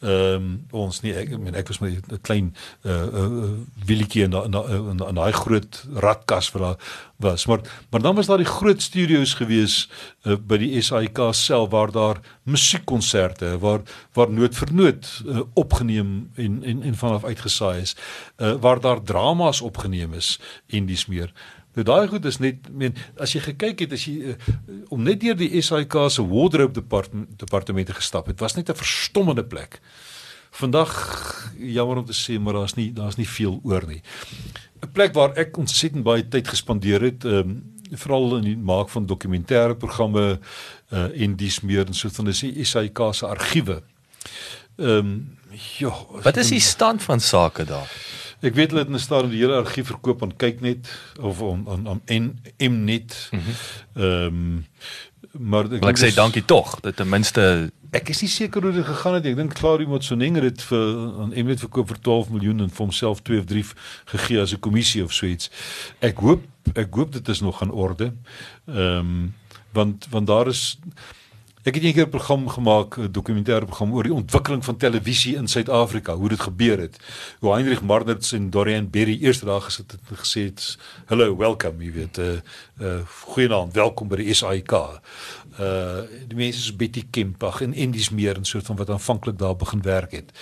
Ehm um, ons nie ek meen ek was met 'n klein uh uh willetjie in in in daai groot radkas wat daar was. Maar maar dan was daar die groot studios gewees uh, by die SAIK self waar daar musiekkonserte waar waar noot vir noot uh, opgeneem en en en vanaf uitgesaai is. Uh waar daar dramas opgeneem is en dis meer. Nou daai goed is net meen as jy gekyk het as jy uh, om net deur die SAIK se wardrobe departement departemente gestap het, was net 'n verstommende plek. Vandag jammer om te sê, maar daar's nie daar's nie veel oor nie. 'n Plek waar ek ontsettend baie tyd gespandeer het, ehm um, veral in die maak van dokumentêre programme uh en dis meer en so van die SAIK se argiewe. Ehm um, ja, wat is die stand van sake daar? Ek weet hulle het 'n stadium die hele argief verkoop aan kyk net of aan aan aan en Mnet. Mhm. Ehm um, maar ek, ek sê dankie tog dat ten minste ek is nie seker hoe dit gegaan het ek dink Claudio Motsoeneng het vir aan Mnet verkoop vir 12 miljoen en vir homself 2 of 3 gegee as 'n kommissie of so iets. Ek hoop ek hoop dit is nog aan orde. Ehm um, want want daar is Ek het eendag 'n program gemaak, 'n dokumentêre program oor die ontwikkeling van televisie in Suid-Afrika, hoe dit gebeur het. Hoe Heinrich Marnertz en Dorian Berry eers daar gesit het en gesê het, "Hello, welcome," jy weet, 'n uh, uh, goeienaand, welkom by die SAIK. Uh die mense is Betty Kempag en dis meer en soort van wat aanvanklik daar begin werk het.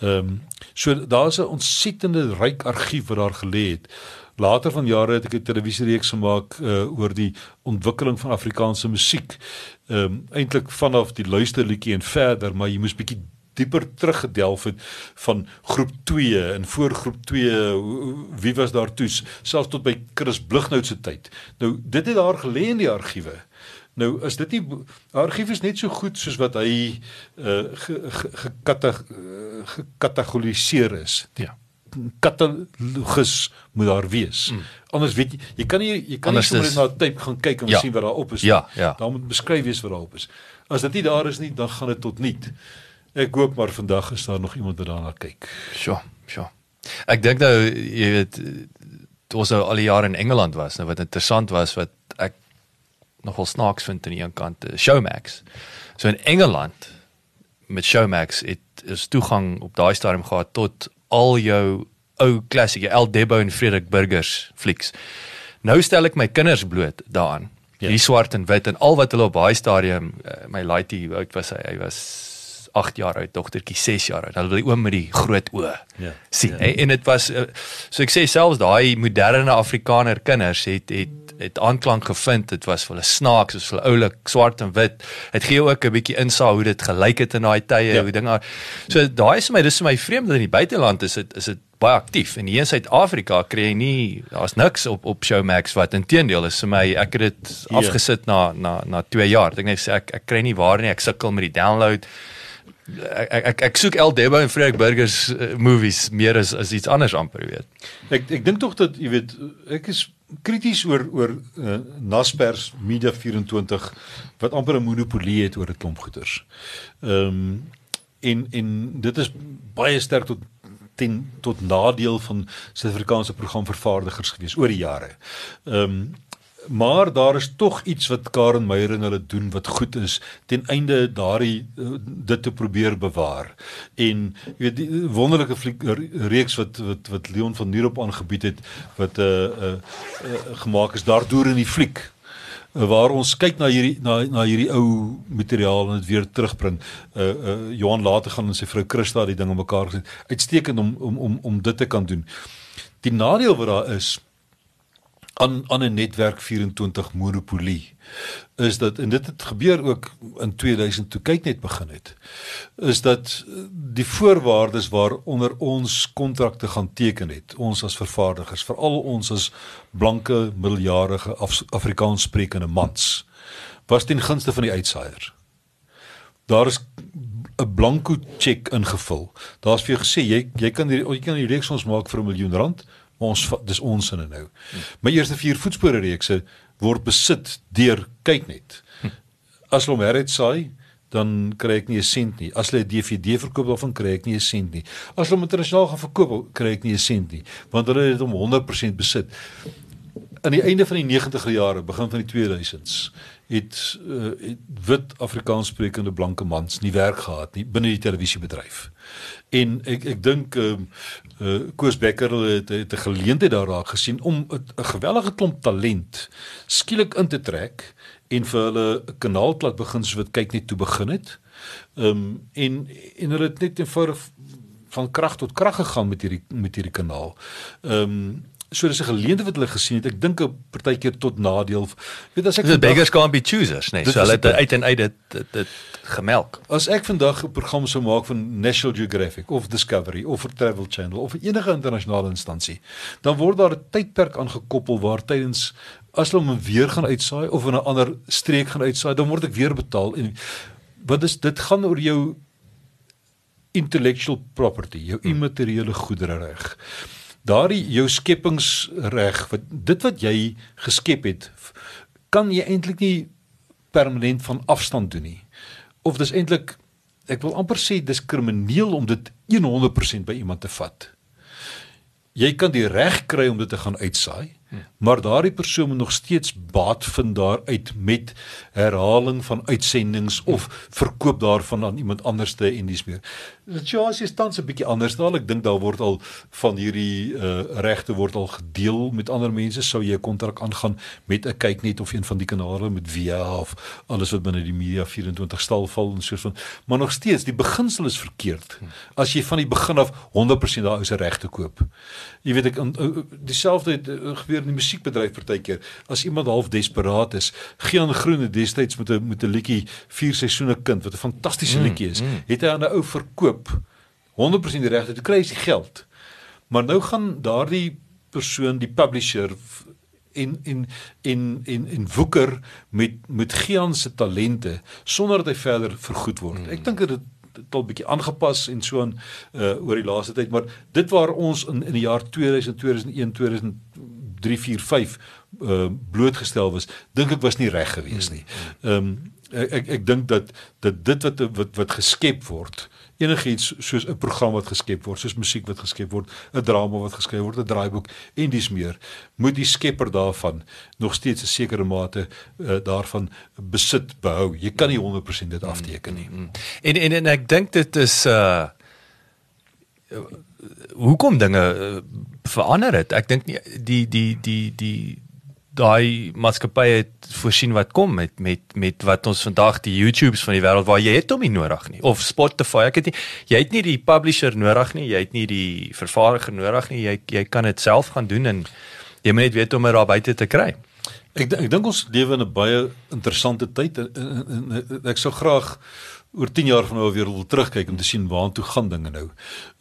Ehm um, so daar's 'n ontsettende ryk argief wat daar gelê het. Later van jare het ek 'n televisiereeks gemaak uh, oor die ontwikkeling van Afrikaanse musiek. Ehm um, eintlik vanaf die luisterliedjie en verder, maar jy moes bietjie dieper teruggedelf het van groep 2 en voor groep 2 wie was daar toe selfs tot by Chris Blighnout se tyd. Nou dit het daar gelê in die argiewe. Nou is dit nie argief is net so goed soos wat hy uh, gekategoriseer ge, ge, is. Ja katalogus moet daar wees. Mm. Anders weet jy, jy kan nie jy kan Anders nie sommer net na tape gaan kyk en ja. sien wat daar op is. Ja, ja. Daar moet beskryf wees wat daar op is. As dit nie daar is nie, dan gaan dit tot niet. Ek hoop maar vandag is daar nog iemand wat daarna kyk. Sjoe, sjoe. Ek dink nou jy weet ons nou al die jare in Engeland was, nou wat interessant was wat ek nogal snaaks vind aan die een kant, eh, Showmax. So in Engeland met Showmax het is toegang op daai stadium gehad tot al jou ou klassieke El Debo en Frederik Burgers flieks. Nou stel ek my kinders bloot daaraan. Ja. Die swart en wit en al wat hulle op daai stadium uh, my laaitie oud was hy, hy was 8 jaar oud, dogtertjie 6 jaar oud. Hulle wil die oom met die groot oë. Ja. sien. Ja. En dit was uh, so ek sê selfs daai moderne Afrikaner kinders het het het aanklank gevind. Dit was vir hulle snaaks, soos hulle oulik swart en wit. Dit gee ook 'n bietjie insaag hoe dit gelyk het in daai tye, ja. hoe dinge. So daai is vir my dis vir my vreemd dat in die buiteland is dit is dit baie aktief en hier in Suid-Afrika kry jy nie daar's niks op op Showmax wat intedeel is vir my ek het dit ja. afgesit na na na 2 jaar. Ek net sê ek ek kry nie waar nie. Ek sukkel met die download. Ek ek ek soek El Debo en Freek Burgers uh, movies meer as as iets anders amper weet. Ek ek dink tog dat jy weet ek is krities oor oor uh, Naspers Media 24 wat amper 'n monopolie het oor 'n klomp goeders. Ehm um, en en dit is baie sterk tot ten tot nadeel van Suid-Afrikaanse programvervaardigers gewees oor die jare. Ehm um, maar daar is tog iets wat Karen Meyer en hulle doen wat goed is ten einde daardie uh, dit te probeer bewaar. En jy weet die wonderlike fliek reeks wat wat wat Leon van Nierop aangebied het wat 'n uh, uh, uh, gemaak is daardeur in die fliek waar ons kyk na hierdie na na hierdie ou materiaal en dit weer terugbring. Uh, uh Johan later gaan en sy vrou Christa die ding om mekaar gesit. Uitstekend om om om om dit te kan doen. Die nadeel wat daar is aan aan 'n netwerk 24 monopolie is dat en dit het gebeur ook in 2000 toe kyk net begin het is dat die voorwaardes waaronder ons kontrakte gaan teken het ons as vervaardigers veral ons as blanke miljardige Af Afrikaans sprekende mans was ten gunste van die uitsaaier. Daar is 'n blanko cheque ingevul. Daar's vir jou gesê jy jy kan die, jy kan die reeks ons maak vir 'n miljoen rand ons dis ons sinne nou. My eerste vier voetspore reekse word besit deur kyk net. As hulle hom herit saai, dan kry ek nie 'n sent nie. As hulle 'n DVD verkoop daarvan kry ek nie 'n sent nie. As hulle hom internasionaal gaan verkoop, kry ek nie 'n sent nie, want hulle het hom 100% besit. Aan die einde van die 90er jare, begin van die 2000s, het, uh, het wit Afrikaans sprekende blanke mans nie werk gehad nie binne die televisiebedryf. En ek ek dink ehm uh, uh, Koos Becker het het 'n geleentheid daar raak gesien om 'n gewellige klomp talent skielik in te trek en vir hulle 'n kanaal plat begin soos wat kyk net toe begin het. Ehm um, en en hulle het net eenvoudig van krag tot krag gegaan met hierdie met hierdie kanaal. Ehm um, so dis 'n geleentheid wat hulle gesien het. Ek dink 'n partykeer tot nadeel. Weet as ek die beggars can't be choosers, nee. So hulle het uit en uit dit dit, dit gemelk. As ek vandag 'n program sou maak van National Geographic of Discovery of vir Travel Channel of enige internasionale instansie, dan word daar 'n tydperk aangekoppel waar tydens as hulle hom weer gaan uitsaai of in 'n ander streek gaan uitsaai, dan word ek weer betaal en wat is dit gaan oor jou intellectual property, jou hmm. immateriële goedere reg daardie jou skepingsreg wat dit wat jy geskep het kan jy eintlik nie permanent van afstand doen nie. Of dis eintlik ek wil amper sê dis krimineel om dit 100% by iemand te vat. Jy kan die reg kry om dit te gaan uitsaai maar daardie persoon moet nog steeds baat vind daaruit met herhaling van uitsendings of verkoop daarvan aan iemand anderste en dis meer. Situasie is tans 'n bietjie anders daar. Ek dink daar word al van hierdie uh, regte word al gedeel met ander mense. Sou jy 'n kontrak aangaan met 'n kyk net of een van die kanale met via of alles wat binne die media 24 stal val en so van. Maar nog steeds die beginsel is verkeerd. As jy van die begin af 100% daar is 'n reg te koop. Jy weet ek uh, dieselfde uh, gebeur in die musiekbedryf partykeer as iemand half desperaat is gee aan groene destyds met 'n met 'n liedjie vier seisoene kind wat 'n fantastiese mm, liedjie is mm. het hy aan 'n ou verkoop 100% die regte te kry is die geld maar nou gaan daardie persoon die publisher in in in in in woeker met met Gian se talente sonder dat hy verder vergoed word. Mm. Ek dink dit het al bietjie aangepas en so aan uh, oor die laaste tyd, maar dit waar ons in in die jaar 2000 2001 2000 3 4 5 uh blootgestel was, dink ek was nie reg gewees nie. Ehm um, ek ek, ek dink dat dat dit wat wat wat geskep word enigiets soos 'n program wat geskep word, soos musiek wat geskep word, 'n drama wat geskryf word, 'n draaiboek en dis meer, moet die skepper daarvan nog steeds 'n sekere mate uh, daarvan besit behou. Jy kan nie 100% dit afteken nie. Mm, mm. En en en ek dink dit is uh hoekom dinge uh, verander het. Ek dink nie die die die die daai maatskappye het voorsien wat kom met met met wat ons vandag die YouTubes van die wêreld waar jy het hom nie nodig nie of Spotify. Ek het nie jy het nie die publisher nodig nie, jy het nie die vervaardiger nodig nie. Jy jy kan dit self gaan doen en jy moet net weet hoe om dit daar buite te kry. Ek ek dink ons lewe in 'n baie interessante tyd en, en, en, en ek sou graag oor 10 jaar van nou weer wil terugkyk om te sien waartoe gaan dinge nou.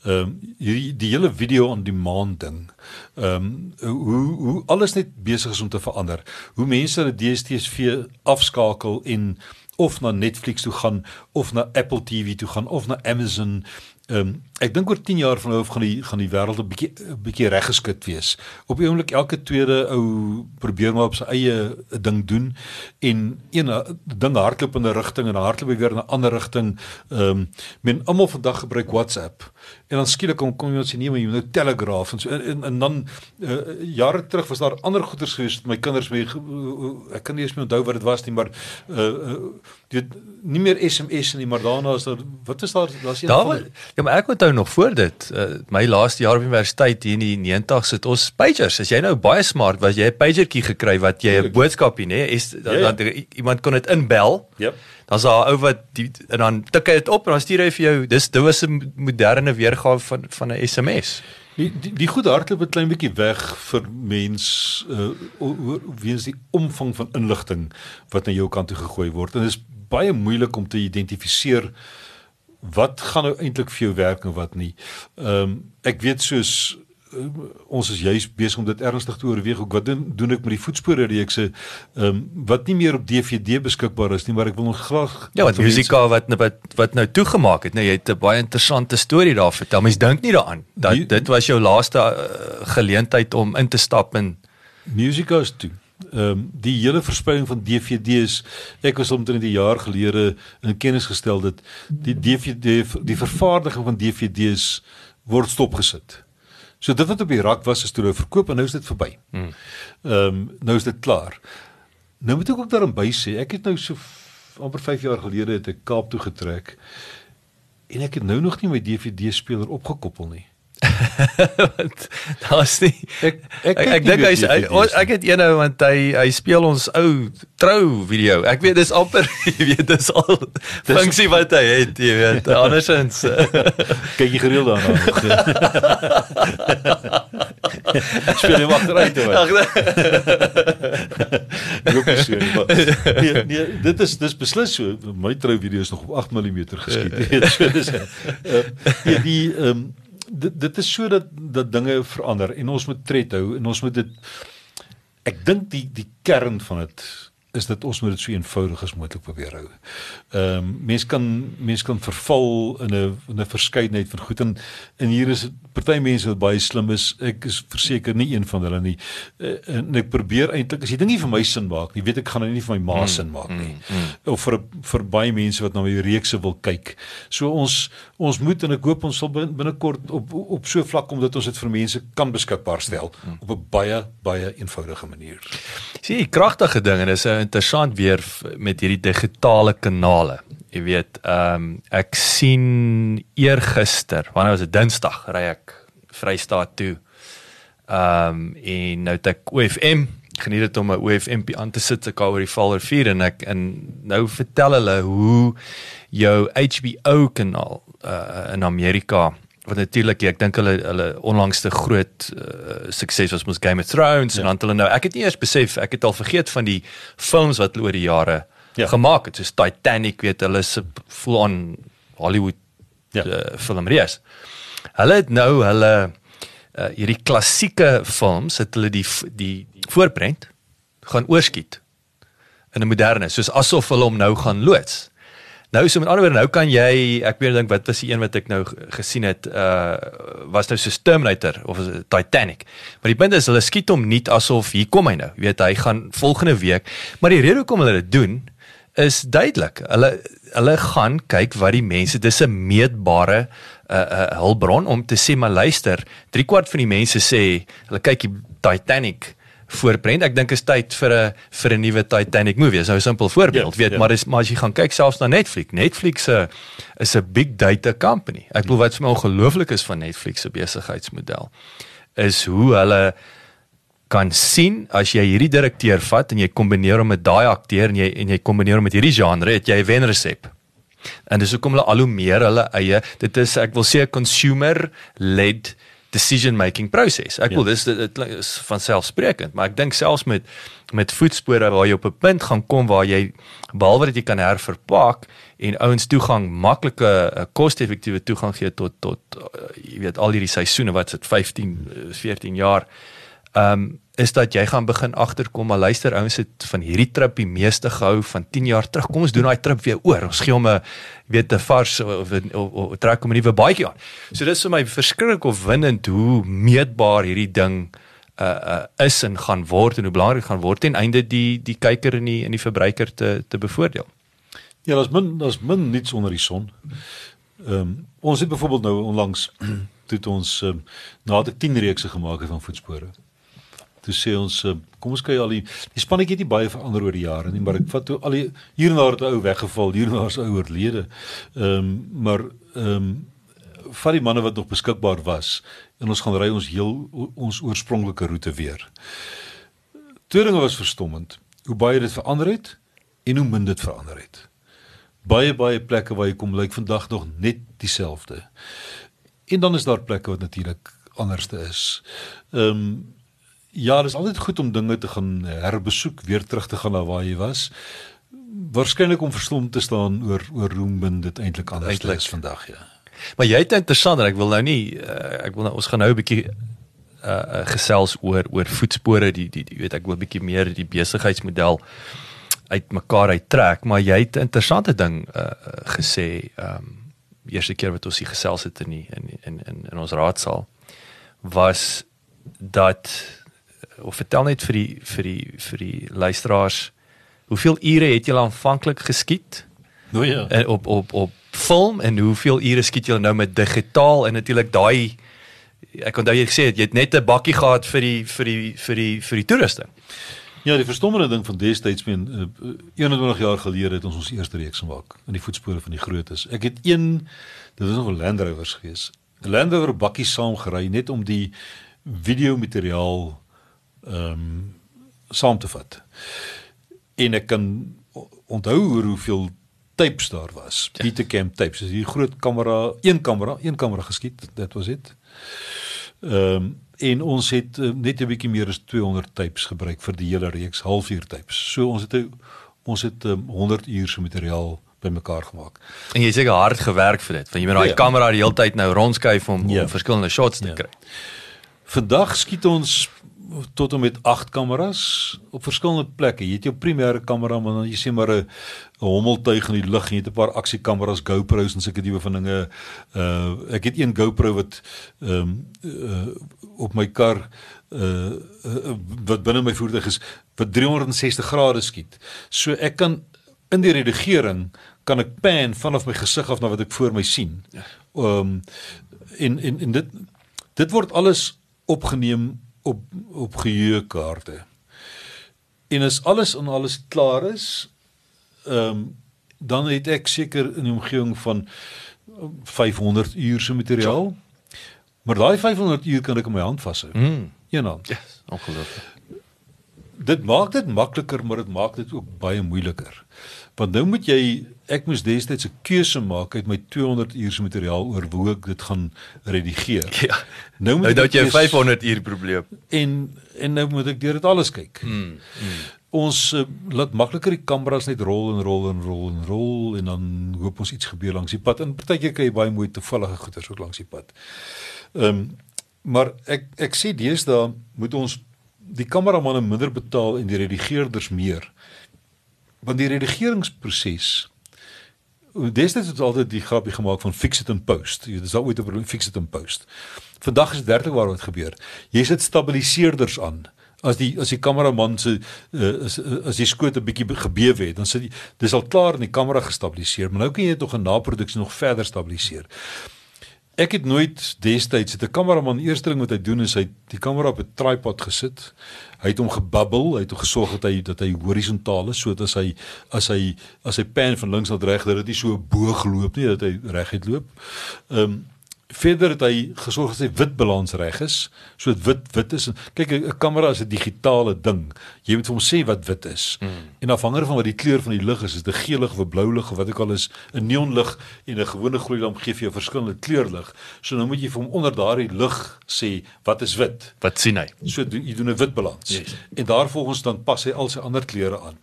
Ehm um, hierdie die hele video aan die maan ding. Ehm um, hoe hoe alles net besig is om te verander. Hoe mense hulle DStv afskakel en of na Netflix toe gaan of na Apple TV toe gaan of na Amazon Ehm um, ek dink oor 10 jaar van nou af gaan die gaan die wêreld 'n bietjie 'n bietjie reggeskit wees. Op die oomblik elke tweede ou probeer maar op sy eie ding doen en een ding hardloop in 'n rigting en hardloop weer in 'n ander rigting. Ehm um, men almal vandag gebruik WhatsApp. En dan skielik kom kom jy ons nie meer nou Telegraph en so en, en, en dan uh, jare terug was daar ander goeders gewees met my kinders mee ek kan nie eens meer onthou wat dit was nie maar uh, uh, dit nie meer SMS nie maar daarna is daar wat is daar daar's een daar, ja maar ek onthou nog voor dit. Uh, my laaste jaar op universiteit hier in die 90's het ons pagers. As jy nou baie smart was jy 'n pagertjie gekry wat jy 'n boodskapie nê is dan ja, ja. iemand kon dit inbel. Ja dan's daar 'n ou wat die, en dan tik hy dit op en dan stuur hy vir jou dis dit was 'n moderne weergawe van van 'n SMS Die die, die goeie hardloop 'n klein bietjie weg vir mens uh wie is die omvang van inligting wat na jou kant toe gegooi word. En dit is baie moeilik om te identifiseer wat gaan nou eintlik vir jou werk en wat nie. Ehm um, ek weet soos uh, ons is juis besig om dit ernstig te oorweeg. Wat doen, doen ek met die voetspore reekse ehm um, wat nie meer op DVD beskikbaar is nie, maar ek wil nog graag Ja, wat musika wat wat wat nou toegemaak het. Nou jy het 'n baie interessante storie daar vertel. Mens dink nie daaraan dat die, dit was jou laaste uh, geleentheid om in te stap in musika is toe ehm um, die hele verspreiding van DVD's ek was omtrent 'n jaar gelede in kennis gestel dat die DVD die vervaardiging van DVD's word stopgesit. So dit wat op die rak was is toe nou verkoop en nou is dit verby. Hmm. Ehm um, nou is dit klaar. Nou moet ek ook daarin by sê ek het nou so amper 5 jaar gelede het ek Kaap toe getrek en ek het nou nog nie my DVD speler opgekoppel nie. Want daar's nie Ek ek ek, ek dink hy's hy, ek, ek het eenou want hy hy speel ons ou trou video. Ek weet dis amper jy weet dis al funksie wat hy het, jy weet. Andersins kyk jy gereeld daarna. speel jy agteruit toe. Ag nee. nee, nee, dit is dis beslis so. My trou video is nog op 8 mm geskiet. Jy weet, so dis uh, die die ehm um, dit dit is so dat dat dinge verander en ons moet tred hou en ons moet dit ek dink die die kern van dit is dit ons moet dit so eenvoudig as moontlik probeer hou. Ehm um, mense kan mense kan verval in 'n in 'n verskeidenheid van goed en en hier is party mense wat baie slim is. Ek is verseker nie een van hulle nie. Uh, en ek probeer eintlik as die ding nie vir my sin maak nie, weet ek gaan dit nie vir my ma mm, sin maak nie. Mm, mm. Of vir vir baie mense wat na my reekse wil kyk. So ons ons moet en ek hoop ons sal binnekort op op so vlak kom dat ons dit vir mense kan beskikbaar stel mm, mm. op 'n baie baie eenvoudige manier. Sien, kragtige ding en is 'n interessant weer met hierdie digitale kanale. Jy weet, ehm um, ek sien eergister, wanneer was dit Dinsdag, ry ek Vrystaat toe. Ehm um, en nou het ek OFM geniet dit om 'n OFM aan te sit te kou oor die Valrivier en ek en nou vertel hulle hoe jou HBO kanaal uh, in Amerika wat natuurlik ek dink hulle hulle onlangste groot uh, sukses was mos Game of Thrones ja. en dan hulle nou ek het nie eers besef ek het al vergeet van die films wat hulle oor die jare ja. gemaak het soos Titanic weet hulle se full on Hollywood ja. uh, filmreis hulle het nou hulle uh, hierdie klassieke films het hulle die die, die voorprent gaan oorskiet in 'n moderne soos asof hulle hom nou gaan loods Nou so met ander woorde nou kan jy ek weet dink wat was die een wat ek nou gesien het uh was nou so Terminator of Titanic. Maar die punt is hulle skiet hom nie asof hier kom hy nou. Jy weet hy gaan volgende week. Maar die rede hoekom hulle dit doen is duidelik. Hulle hulle gaan kyk wat die mense dis 'n meetbare uh uh hulpbron om te sê maar luister, 3 kwart van die mense sê hulle kyk die Titanic voorbrand. Ek dink is tyd vir 'n vir 'n nuwe Titanic movie. Dis nou 'n simpel voorbeeld, ja, weet, ja. maar is maar as jy gaan kyk selfs na Netflix, Netflix se is 'n big data company. Ek glo wat vir my ongelooflik is van Netflix se besigheidsmodel is hoe hulle kan sien as jy hierdie direkteur vat en jy kombineer hom met daai akteur en jy en jy kombineer hom met hierdie genre, het jy 'n wenresep. En dis hoekom hulle al hoe meer hulle eie, dit is ek wil sê 'n consumer led decision making proses. Ek wil ja. dis dit, dit is van selfsprekend, maar ek dink selfs met met voetspore waar jy op 'n punt gaan kom waar jy behalwe dat jy kan herverpak en ouens toegang maklike uh, koste-effektiewe toegang gee tot tot uh, jy weet al hierdie seisoene wat sit 15 14 jaar. Ehm um, is dat jy gaan begin agterkom maar luister ouens het van hierdie trip die meeste gehou van 10 jaar terug. Kom ons doen daai trip weer oor. Ons gee hom 'n weet 'n vars of of trek hom 'n nuwe baadjie aan. So dis vir my verskriklik opwindend hoe meetbaar hierdie ding uh uh is en gaan word en hoe belangrik gaan word ten einde die die kyker en die in die verbruiker te te bevoordeel. Ja daar's min daar's min niets onder die son. Ehm um, ons het byvoorbeeld nou onlangs toe ons um, nadat ek 10 reekse gemaak het van voetspore toe sê ons eh, kom ons kyk al die die spannetjie het nie baie verander oor die jare nie, maar ek vat toe al die hier en daar het 'n ou weggeval, hier en daar is ou oorlede. Ehm um, maar ehm um, vat die manne wat nog beskikbaar was en ons gaan ry ons heel ons oorspronklike roete weer. Twee dinge was verstommend. Hoe baie dit verander het en hoe min dit verander het. Baie baie plekke waar jy kom lyk vandag nog net dieselfde. En dan is daar plekke wat natuurlik anderste is. Ehm um, Ja, dit is altyd goed om dinge te gaan herbesoek, weer terug te gaan na waar jy was. Waarskynlik om verstom te staan oor oor Roomben dit eintlik anders eindelijk. is vandag, ja. Maar jy het interessant, ek wil nou nie uh, ek wil nou ons gaan nou 'n bietjie uh gesels oor oor voetspore die die, die weet ek wil 'n bietjie meer die besigheidsmodel uit mekaar uittrek, maar jy het 'n interessante ding uh gesê ehm um, eerste keer wat ons hier gesels het in die, in in in in ons raadsaal was dat of vertel net vir die vir die vir die luisteraars hoeveel ure het julle aanvanklik geskiet? Nou ja. En op op op film en hoeveel ure skiet julle nou met digitaal en natuurlik daai ek onthou jy gesê jy het net 'n bakkie gehad vir die vir die vir die vir die toeriste. Ja, die verstommende ding van destyds uh, 21 jaar gelede het ons ons eerste reeks gemaak in die voetspore van die grootes. Ek het een dit was nog 'n Land Rovers gewees Land Rover bakkie saamgery net om die video materiaal ehm um, saam te vat. En ek kan onthou hoeveel tapes daar was. Ja. Betacam tapes. Dis hier groot kamera, een kamera, een kamera geskiet. Dit was dit. Ehm um, en ons het uh, net 'n bietjie meer as 200 tapes gebruik vir die hele reeks halfuur tapes. So ons het 'n ons het um, 100 uur se materiaal bymekaar gemaak. En jy seker hard gewerk vir dit. Want jy moet daai ja. kamera die hele tyd nou rondskuif om, ja. om verskillende shots te ja. kry. Vandag skiet ons tot en met 8 kameras op verskillende plekke. Jy het jou primêre kamera, maar dan jy sien maar 'n hommeltuig in die lug en jy het 'n paar aksiekameras, GoPros en sulke tipe van dinge. Uh ek het een GoPro wat ehm um, uh op my kar uh, uh wat binne my voertuig is wat 360 grade skiet. So ek kan in die redigering kan ek pan vanaf my gesig af na wat ek voor my sien. Ja. Ehm um, en en en dit dit word alles opgeneem op op geheuekaarte. En as alles en alles klaar is, ehm um, dan het ek seker in die omgewing van 500 uur se materiaal. Maar daai 500 uur kan ek in my hand vashou. Mm. Eenaan. Ja, yes, ongelooflik. Dit maak dit makliker, maar dit maak dit ook baie moeiliker. Want nou moet jy ek moes destyds 'n keuse maak uit my 200 uur se materiaal oor hoe ek dit gaan redigeer. Ja. Nou moet nou, jy 500 uur probleem. En en nou moet ek deur dit alles kyk. Mm, mm. Ons uh, laat makliker die kameras net rol en rol en rol en rol en dan hoop ons iets gebeur langs die pad. En partykeer kry jy baie mooi toevallige goeders ook langs die pad. Ehm um, maar ek ek sê deesdae moet ons die kameramanne minder betaal en die redigeerders meer want die redigeringsproses destyds het altyd die grapie gemaak van fix it and post. Jy dis altyd 'n probleem fix it and post. Vandag is werklik waar wat gebeur. Jy sit stabiliseerders aan. As die as die kameraman se uh, as as die skoot 'n bietjie gebewe het, dan sit jy dis al klaar in die kamera gestabiliseer, maar nou kan jy dit nog in naproduksie nog verder stabiliseer. Ek het nooit destyds het 'n kameraman eerste ding wat hy doen is hy die kamera op 'n tripod gesit. Hy het hom gebubbel, hy het gesorg dat hy dat hy horisontaal is sodat as hy as hy as hy pan van links na reg dat dit nie so boog loop nie dat hy reguit loop. Ehm um, Verder het hy gesorg dat sy wit balans reg is, so dit wit wit is. Kyk, 'n kamera is 'n digitale ding. Jy moet vir hom sê wat wit is. Mm. En afhangende van wat die kleur van die lig is, is dit 'n geel lig of 'n blou lig of wat ook al is, 'n neonlig en 'n gewone gloeilamp gee vir jou verskillende kleurlig. So nou moet jy vir hom onder daardie lig sê wat is wit? Wat sien hy? So doen jy doen 'n wit balans. Yes. En daarvolgens dan pas hy al sy ander kleure aan.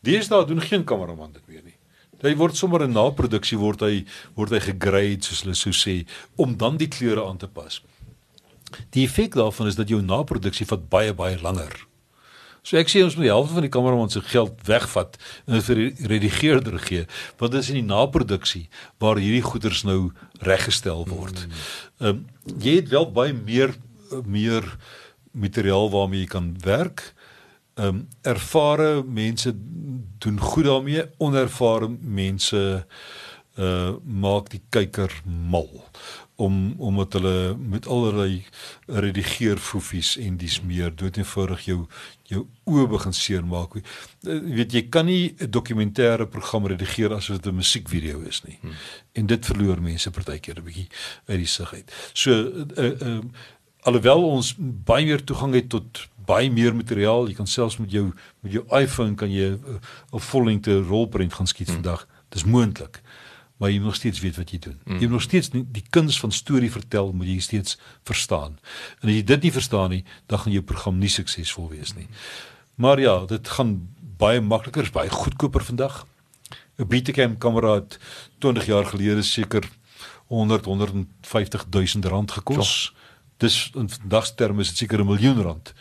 Deesdae doen geen kameraman dit meer nie. Hy word sommer in naproduksie word hy word hy gegrade soos hulle sou sê om dan die kleure aan te pas. Die effek daarvan is dat jou naproduksie vat baie baie langer. So ek sê ons moet die helfte van die kameraman se geld wegvat en vir die redigeerder gee want dit is in die naproduksie waar hierdie goeders nou reggestel word. Ehm um, jy het wel baie meer meer materiaal waarmee jy kan werk ehm um, ervare mense doen goed daarmee, onervare mense uh maak die kyker mal om omdat hulle met allerlei redigeerfoefies en dis meer dood eenvoudig jou jou oë begin seermaak. Jy weet jy kan nie 'n dokumentêre program redigeer as dit 'n musiekvideo is nie. Hmm. En dit verloor mense partykeer 'n bietjie uit die sig uit. So uh uh alhoewel ons baie meer toegang het tot baie meer materiaal. Jy kan selfs met jou met jou iPhone kan jy 'n uh, vollengte rolprent gaan skiet hmm. vandag. Dis moontlik. Maar jy moet nog steeds weet wat jy doen. Hmm. Jy moet nog steeds nie, die kuns van storie vertel moet jy steeds verstaan. En as jy dit nie verstaan nie, dan gaan jou program nie suksesvol wees nie. Maar ja, dit gaan baie makliker, baie goedkoper vandag. 'n Betacam kamera het 20 jaar gelede seker 100 150 000 rand gekos. Ja. Dis in vandag terme is dit seker 'n miljoen rand.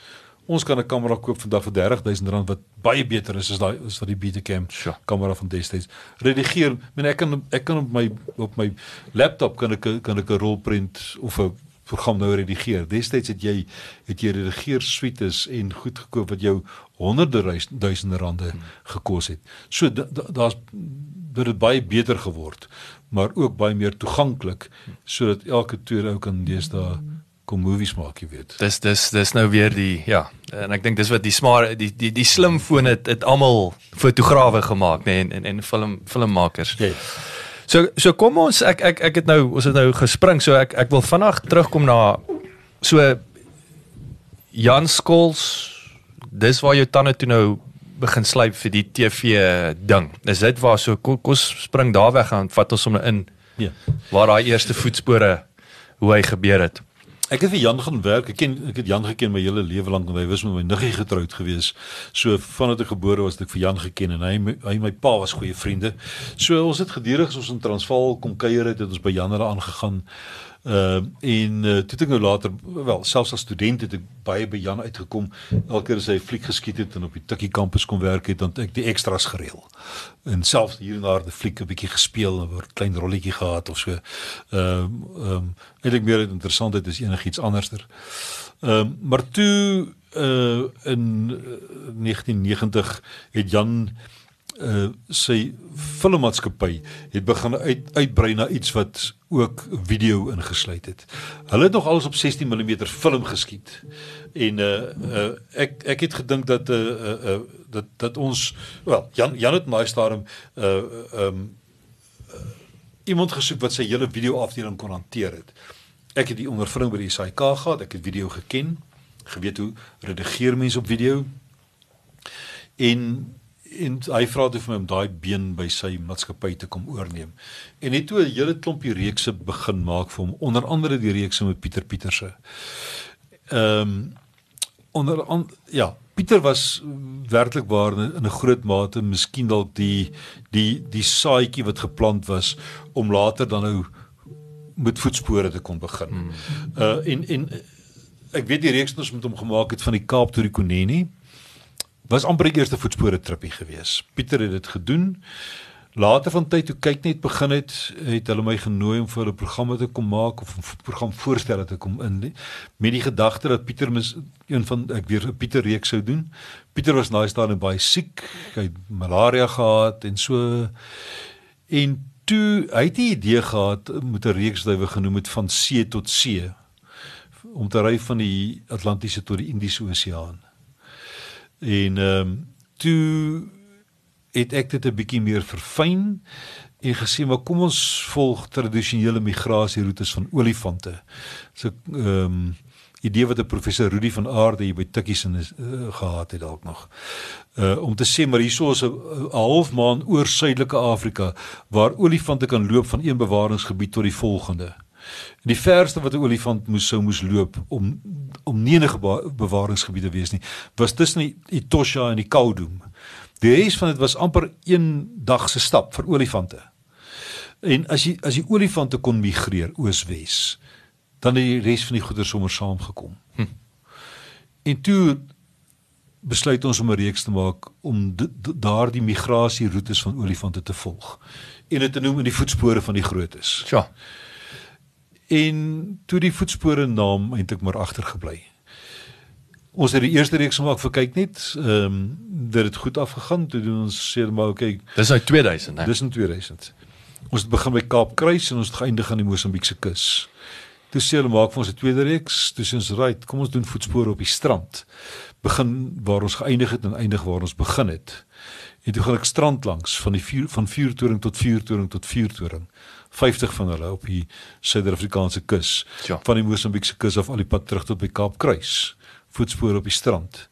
Ons kan 'n kamera koop vandag vir 30000 rand wat baie beter is as daai as wat die Betacam sure. kamera van destyds. Redigeer, ek meen ek kan ek kan op my op my laptop kan ek kan ek 'n rolprent of 'n program nou redigeer. Destyds het jy het jy redigeer suites en goed gekoop wat jou honderde duisende rande hmm. gekos het. So daar's da, dit baie beter geword, maar ook baie meer toeganklik sodat elke tweede ou kan deesdae hmm kom movies maak, jy weet. Dis dis dis nou weer die ja, en ek dink dis wat die smart die die die slim foon het het almal fotograwe gemaak, nê, nee, en, en en film filmmakers. Ja. So so kom ons ek ek ek het nou ons het nou gespring so ek ek wil vinnig terugkom na so Jan Skols dis waar jou tande toe nou begin slyp vir die TV ding. Is dit waar so kom ons spring daar weg en vat ons hom in. Ja. Waar daai eerste voetspore hoe hy gebeur het. Ek het vir Jan gaan werk. Ek ken ek het Jan geken my hele lewe lank want hy was met my niggie getroud gewees. So vandat ek gebore was, het ek vir Jan geken en hy hy my pa was goeie vriende. So ons het gedurig as ons in Transvaal kom kuier het, het ons by Jan hulle aangegaan. Uh en uh, toe ek nou later wel selfs as student het ek baie by Jan uitgekom elke keer as hy fliek geskiet het en op die Tikkie kampus kom werk het dan ek die extras gereël. En selfs hier en daar die fliek 'n bietjie gespeel en 'n klein rolletjie gehad of so. Ehm uh, ehm um, eintlik meer interessant het is enigiets anderster. Ehm um, maar toe uh in uh, 1990 het Jan uh sy filmmaatskappy het begin uit uitbrei na iets wat ook video ingesluit het. Hulle het nog alles op 16 mm film geskiet. En uh uh ek ek het gedink dat uh uh, uh dat dat ons wel Jan Jan het my stadium uh um uh, iemand gesoek wat sy hele video afdeling kon hanteer het. Ek het die ondervinding by die SAK gehad, ek het video geken, geweet hoe redigeer mense op video. En en hy vra toe vir my om daai been by sy maatskappy te kom oorneem. En net toe 'n hele klompie reekse begin maak vir hom, onder andere die reekse met Pieter Pieterse. Ehm um, onder an, ja, Pieter was werklik waar in 'n groot mate miskien dalk die die die saadjie wat geplant was om later dan nou met voetspore te kon begin. Hmm. Uh en en ek weet die reeks wat ons met hom gemaak het van die Kaap tot die Konini was amper die eerste voetspore trippie gewees. Pieter het dit gedoen. Later van tyd toe kyk net begin het, het hulle my genooi om vir hulle programme te kom maak of 'n program voorstelle te kom in met die gedagte dat Pieter mis een van ek weer 'n Pieter reeks sou doen. Pieter was naai staan en baie siek, hy het malaria gehad en so en toe hy het die idee gehad met 'n reeks wat hy genoem het van see tot see om te ry van die Atlantiese tot die Indiese Oseaan. En ehm um, toe het ek dit 'n bietjie meer verfyn en gesê maar kom ons volg tradisionele migrasieroetes van olifante. So ehm um, idee wat 'n professor Rudy van Aarde hier by Tikkies in uh, gehad het dalk nog. Uh om te sê maar hierso is 'n half maan oor suidelike Afrika waar olifante kan loop van een bewaringsgebied tot die volgende. Die verste wat 'n olifant moes sou moes loop om om nie 'n bewaringsgebied te wees nie, was tussen die Etosha en die Kaudum. Die res van dit was amper een dag se stap vir olifante. En as jy as die olifante kon migreer oos-wes, dan het die res van die goeder sommer saamgekom. Hm. En toe besluit ons om 'n reeks te maak om daardie migrasieroetes van olifante te volg en dit te noem in die voetspore van die grootes. Ja en toe die voetspore naam eintlik maar agtergebly. Ons het die eerste reeks gemaak vir kyk net, ehm um, dit het goed afgegaan. Toe doen ons sê maar okay. Dis nou 2000 hè. Dis in 2000. Ons het begin by Kaapkruis en ons het geëindig aan die Mosambiekse kus. Toe sê hulle maak vir ons 'n tweede reeks, dis ons right, kom ons doen voetspore op die strand. Begin waar ons geëindig het en eindig waar ons begin het. En toe gaan ek strand langs van die vuur van vuurtoring tot vuurtoring tot vuurtoring. 50 van hulle op die Suid-Afrikaanse kus. Ja. Van die Mosambiekse kus af al die pad terug tot by Kaapkruis. Voetspore op die strand.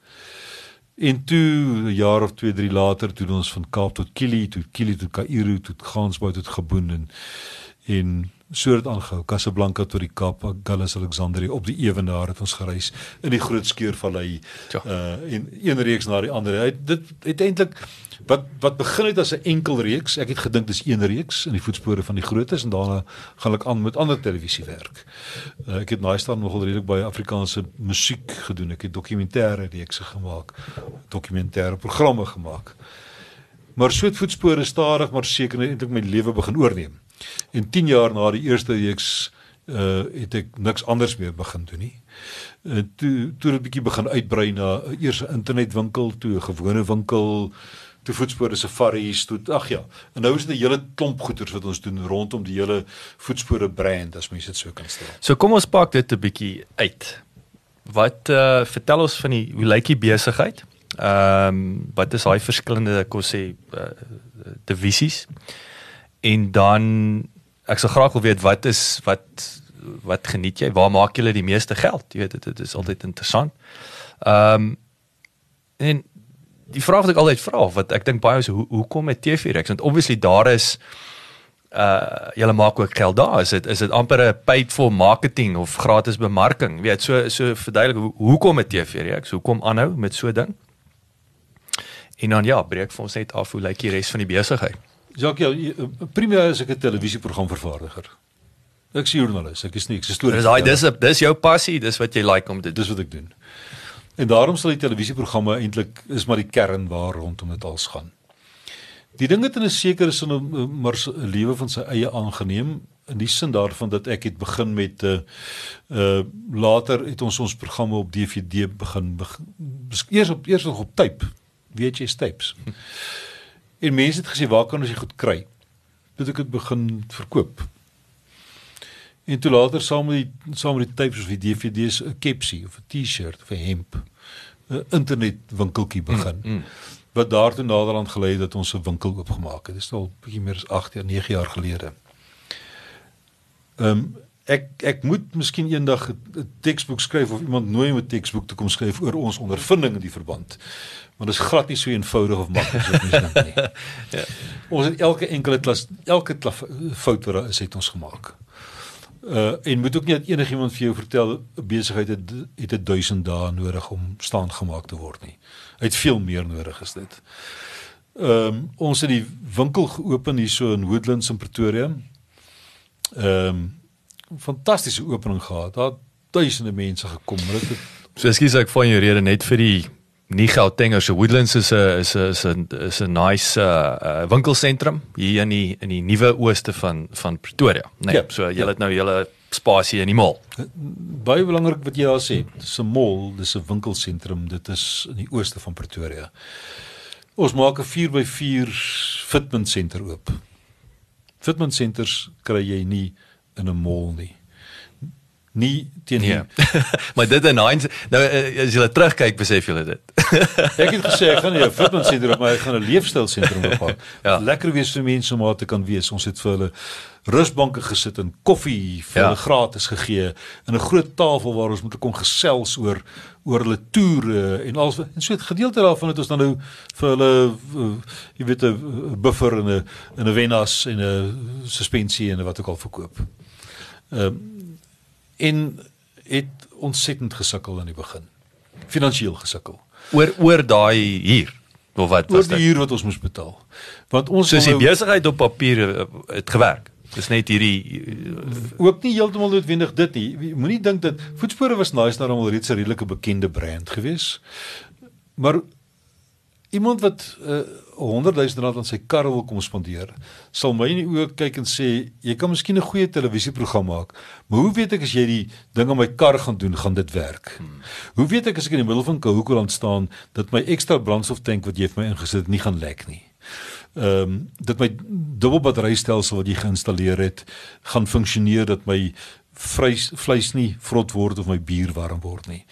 En toe 'n jaar of 2, 3 later toe ons van Kaap tot Kili, tot Kili tot Kaïro, tot Gansbaai tot Gaboon en en so het aangehou. Casablanca tot die Kaap Gallus Alexandrie op die ewenaar het ons gereis in die groot skeurvallei ja. uh en een reeks na die ander. Hy, dit het eintlik wat wat begin het as 'n enkel reeks ek het gedink dis een reeks in die voetspore van die grootes en daarna gaan ek aan met ander televisie werk uh, ek het naai staan nogal redelik baie Afrikaanse musiek gedoen. Ek het dokumentêre reekse gemaak dokumentêre programme gemaak. Maar so het voetspore stadig maar seker net eintlik my lewe begin oorneem En 10 jaar na die eerste reeks uh het ek niks anders meer begin doen nie. Uh toe toe het ek bietjie begin uitbrei na eers 'n internetwinkel, toe 'n gewone winkel, toe voetspore safaris, toe ag ja. En nou is dit 'n hele klomp goeders wat ons doen rondom die hele voetspore brand as mens dit so kan stel. So kom ons pak dit 'n bietjie uit. Wat uh vertel ons van die hoe lyk die besigheid? Ehm um, wat is daai verskillende kos sê uh, divisies? En dan ek sal graag wil weet wat is wat wat geniet jy? Waar maak jy die meeste geld? Jy weet dit, dit is altyd interessant. Ehm um, en die vraag wat ek altyd vra wat ek dink baie is hoe hoekom met TV Rex want obviously daar is uh julle maak ook geld daar is dit is dit amper 'n paid for marketing of gratis bemarking weet so so verduidelik hoe, hoekom met TV Rex hoekom aanhou met so 'n ding en dan ja breek vir ons net af hoe lyk die res van die besigheid Jacques ja, primêr is ek 'n televisieprogram vervaardiger. Ek is joernalis ek is nie ek is storie dis daai dis dis jou passie dis wat jy like om te dis wat ek doen. En daarom sal die televisieprogramme eintlik is maar die kern waar rondom dit als gaan. Die ding het in 'n sekere sin maar 'n lewe van sy eie aangeneem in die sin daarvan dat ek het begin met 'n uh, uh later het ons ons programme op DVD begin, begin eers op eers nog op tape VHS tapes. En mense het gesê waar kan ons dit goed kry? Dit ek het begin verkoop. En toe later saam met die saam met die tapes of die DVD's 'n kepsie of 'n T-shirt of 'n hemp 'n internetwinkeltjie begin. Mm, mm. Wat daartoe naderhand gelei het dat ons 'n winkel oopgemaak het. Dit is al bietjie meer as 8 jaar, 9 jaar gelede. Ehm um, ek ek moet miskien eendag 'n teksboek skryf of iemand nooi om 'n teksboek te kom skryf oor ons ondervinding in die verband. Want dit is glad nie so eenvoudig of maklik soos mense dink nie. ja. Ons het elke enkele klas elke klas fout wat daar is het ons gemaak. Uh en moet ook nie dat enigiemand vir jou vertel 'n besigheid het het 'n 1000 dae nodig om staan gemaak te word nie. Hy het veel meer nodig as dit. Ehm um, ons het die winkel geopen hier so in Woodlands in Pretoria. Ehm um, fantastiese opening gehad. Daar duisende mense gekom. Dit het So ekskuus ek van jou rede net vir die nie Gauteng so Woodlands is 'n is 'n is 'n is 'n nice uh, uh winkelsentrum hier in die in die nuwe ooste van van Pretoria. Nee, ja, so jy ja. het nou julle spasie in die mall. Baie belangrik wat jy daar sê. Dis 'n mall, dis 'n winkelsentrum. Dit is in die ooste van Pretoria. Ons maak 'n 4x4 fitment senter oop. Fitment centers kry jy nie in 'n mall nie nie teen hier. Ja. maar dit en nou nou as jy terugkyk besef jy dit. ek het gesê ek gaan nie 'n fitness sentrum maar ek gaan 'n leefstyl sentrum opbou. ja. Lekker wees vir mense om daar te kan wees. Ons het vir hulle rusbanke gesit en koffie vir ja. hulle gratis gegee en 'n groot tafel waar ons moet kon gesels oor oor hulle toere en alles en so 'n gedeelte daarvan het ons dan nou vir hulle uh, jy weet 'n buffer en 'n 'n wenas en 'n suspensie en wat ook al verkoop. Ehm um, en het ontsettend gesukkel aan die begin. Finansiëel gesukkel. Oor oor daai huur of wat was dit? Oor die huur wat ons moes betaal. Want ons soos die besigheid op papier eh, het gewerk. Dis net hierdie ook nie heeltemal noodwendig dit nie. Moenie dink dat Voetspore was nice nou al reeds 'n redelike bekende brand gewees. Maar iemand wat uh, 100 000 rand aan sy kar wil kom spandeer, sal my in die oë kyk en sê, jy kan miskien 'n goeie televisieprogram maak, maar hoe weet ek as jy die ding aan my kar gaan doen, gaan dit werk? Hmm. Hoe weet ek as ek in die middel van Kahukuland staan dat my ekstra brandstoftank wat jy vir my ingesit het, nie gaan lek nie? Ehm um, dat my dubbelbatterystelsel wat jy geïnstalleer het, gaan funksioneer dat my vleis vleis nie vrot word of my bier warm word nie.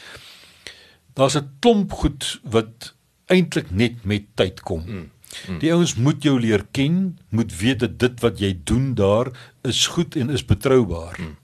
Daar's 'n klomp goed wat eintlik net met tyd kom. Mm. Mm. Die ouens moet jou leer ken, moet weet dat dit wat jy doen daar is goed en is betroubaar. Mm.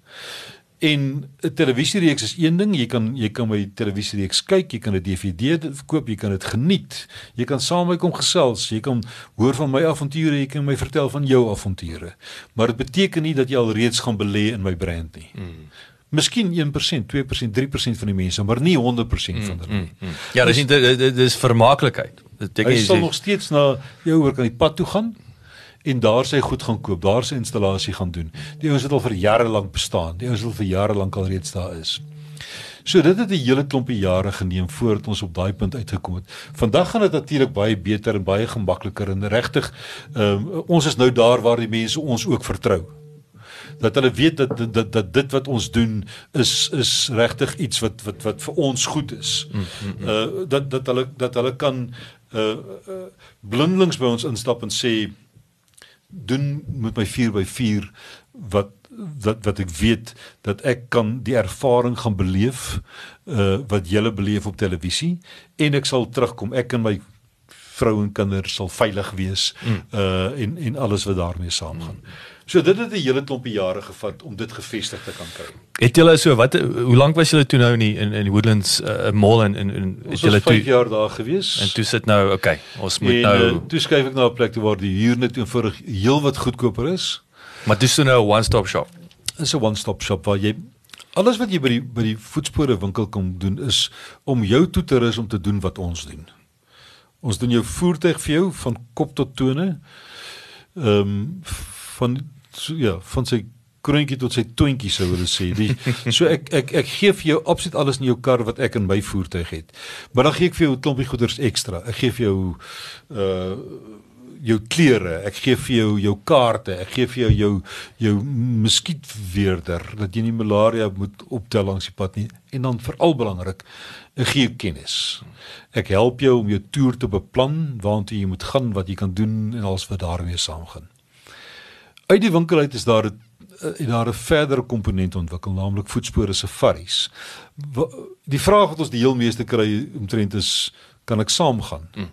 En 'n televisiereeks is een ding, jy kan jy kan my televisiereeks kyk, jy kan 'n DVD koop, jy kan dit geniet. Jy kan saam met my kom gesels, jy kan hoor van my avonture, jy kan my vertel van jou avonture. Maar dit beteken nie dat jy al reeds gaan belê in my brand nie. Mm. Miskien 1%, 2%, 3% van die mense, maar nie 100% van hulle nie. Mm, mm, mm. Ja, dis dit is vermaaklikheid. Dit jy sal nog steeds na jou oor kan die pad toe gaan en daar sy goed gaan koop, daar sy installasie gaan doen. Die ouens het al vir jare lank bestaan. Die ouens het al vir jare lank al reeds daar is. So dit het 'n hele klompie jare geneem voordat ons op daai punt uitgekom het. Vandag gaan dit natuurlik baie beter en baie gemakliker en regtig ehm um, ons is nou daar waar die mense ons ook vertrou dat hulle weet dat dat dat, dit wat ons doen is is regtig iets wat wat wat vir ons goed is. Mm, mm, mm. Uh dat dat hulle dat hulle kan uh, uh blindelings by ons instap en sê doen met my 4 by 4 wat wat wat ek weet dat ek kan die ervaring gaan beleef uh wat julle beleef op televisie en ek sal terugkom ek en my vrou en kinders sal veilig wees mm. uh en en alles wat daarmee saamgaan. Mm. So dit het 'n hele klompie jare gevat om dit gevestig te kan kry. Het julle so wat hoe lank was julle toe nou in die, in in Woodlands uh, Mall en en, en het julle toe 5 jaar daar gewees? En toe sit nou, okay, ons moet en, nou uh, toe skuif ek na 'n plek toe waar die huur net eenvoudig heel wat goedkoper is. Maar dis nou 'n one-stop shop. Dis 'n one-stop shop waar jy alles wat jy by die by die voetspore winkel kom doen is om jou toe te rus om te doen wat ons doen. Ons doen jou voertuig vir jou van kop tot tone. Ehm um, van so, ja, van sy kroontjie tot sy toentjie sou hulle sê. Die so ek ek ek gee vir jou absoluut alles in jou kar wat ek in my voertuig het. Maar dan gee ek vir jou 'n klompie goederes ekstra. Ek gee vir jou uh jou klere, ek gee vir jou jou kaarte, ek gee vir jou jou jou muskietweerder dat jy nie malaria moet optel langs die pad nie. En dan veral belangrik, ek gee jou kennis. Ek help jou om jou toer te beplan, waartoe jy moet gaan, wat jy kan doen en alles wat daarmee saamgaan. Uit die winkel uit is daar 'n en daar 'n verdere komponent ontwikkel, naamlik voetspore safaris. Die vraag wat ons die heel meeste kry omtrent is kan ek saamgaan? Mm.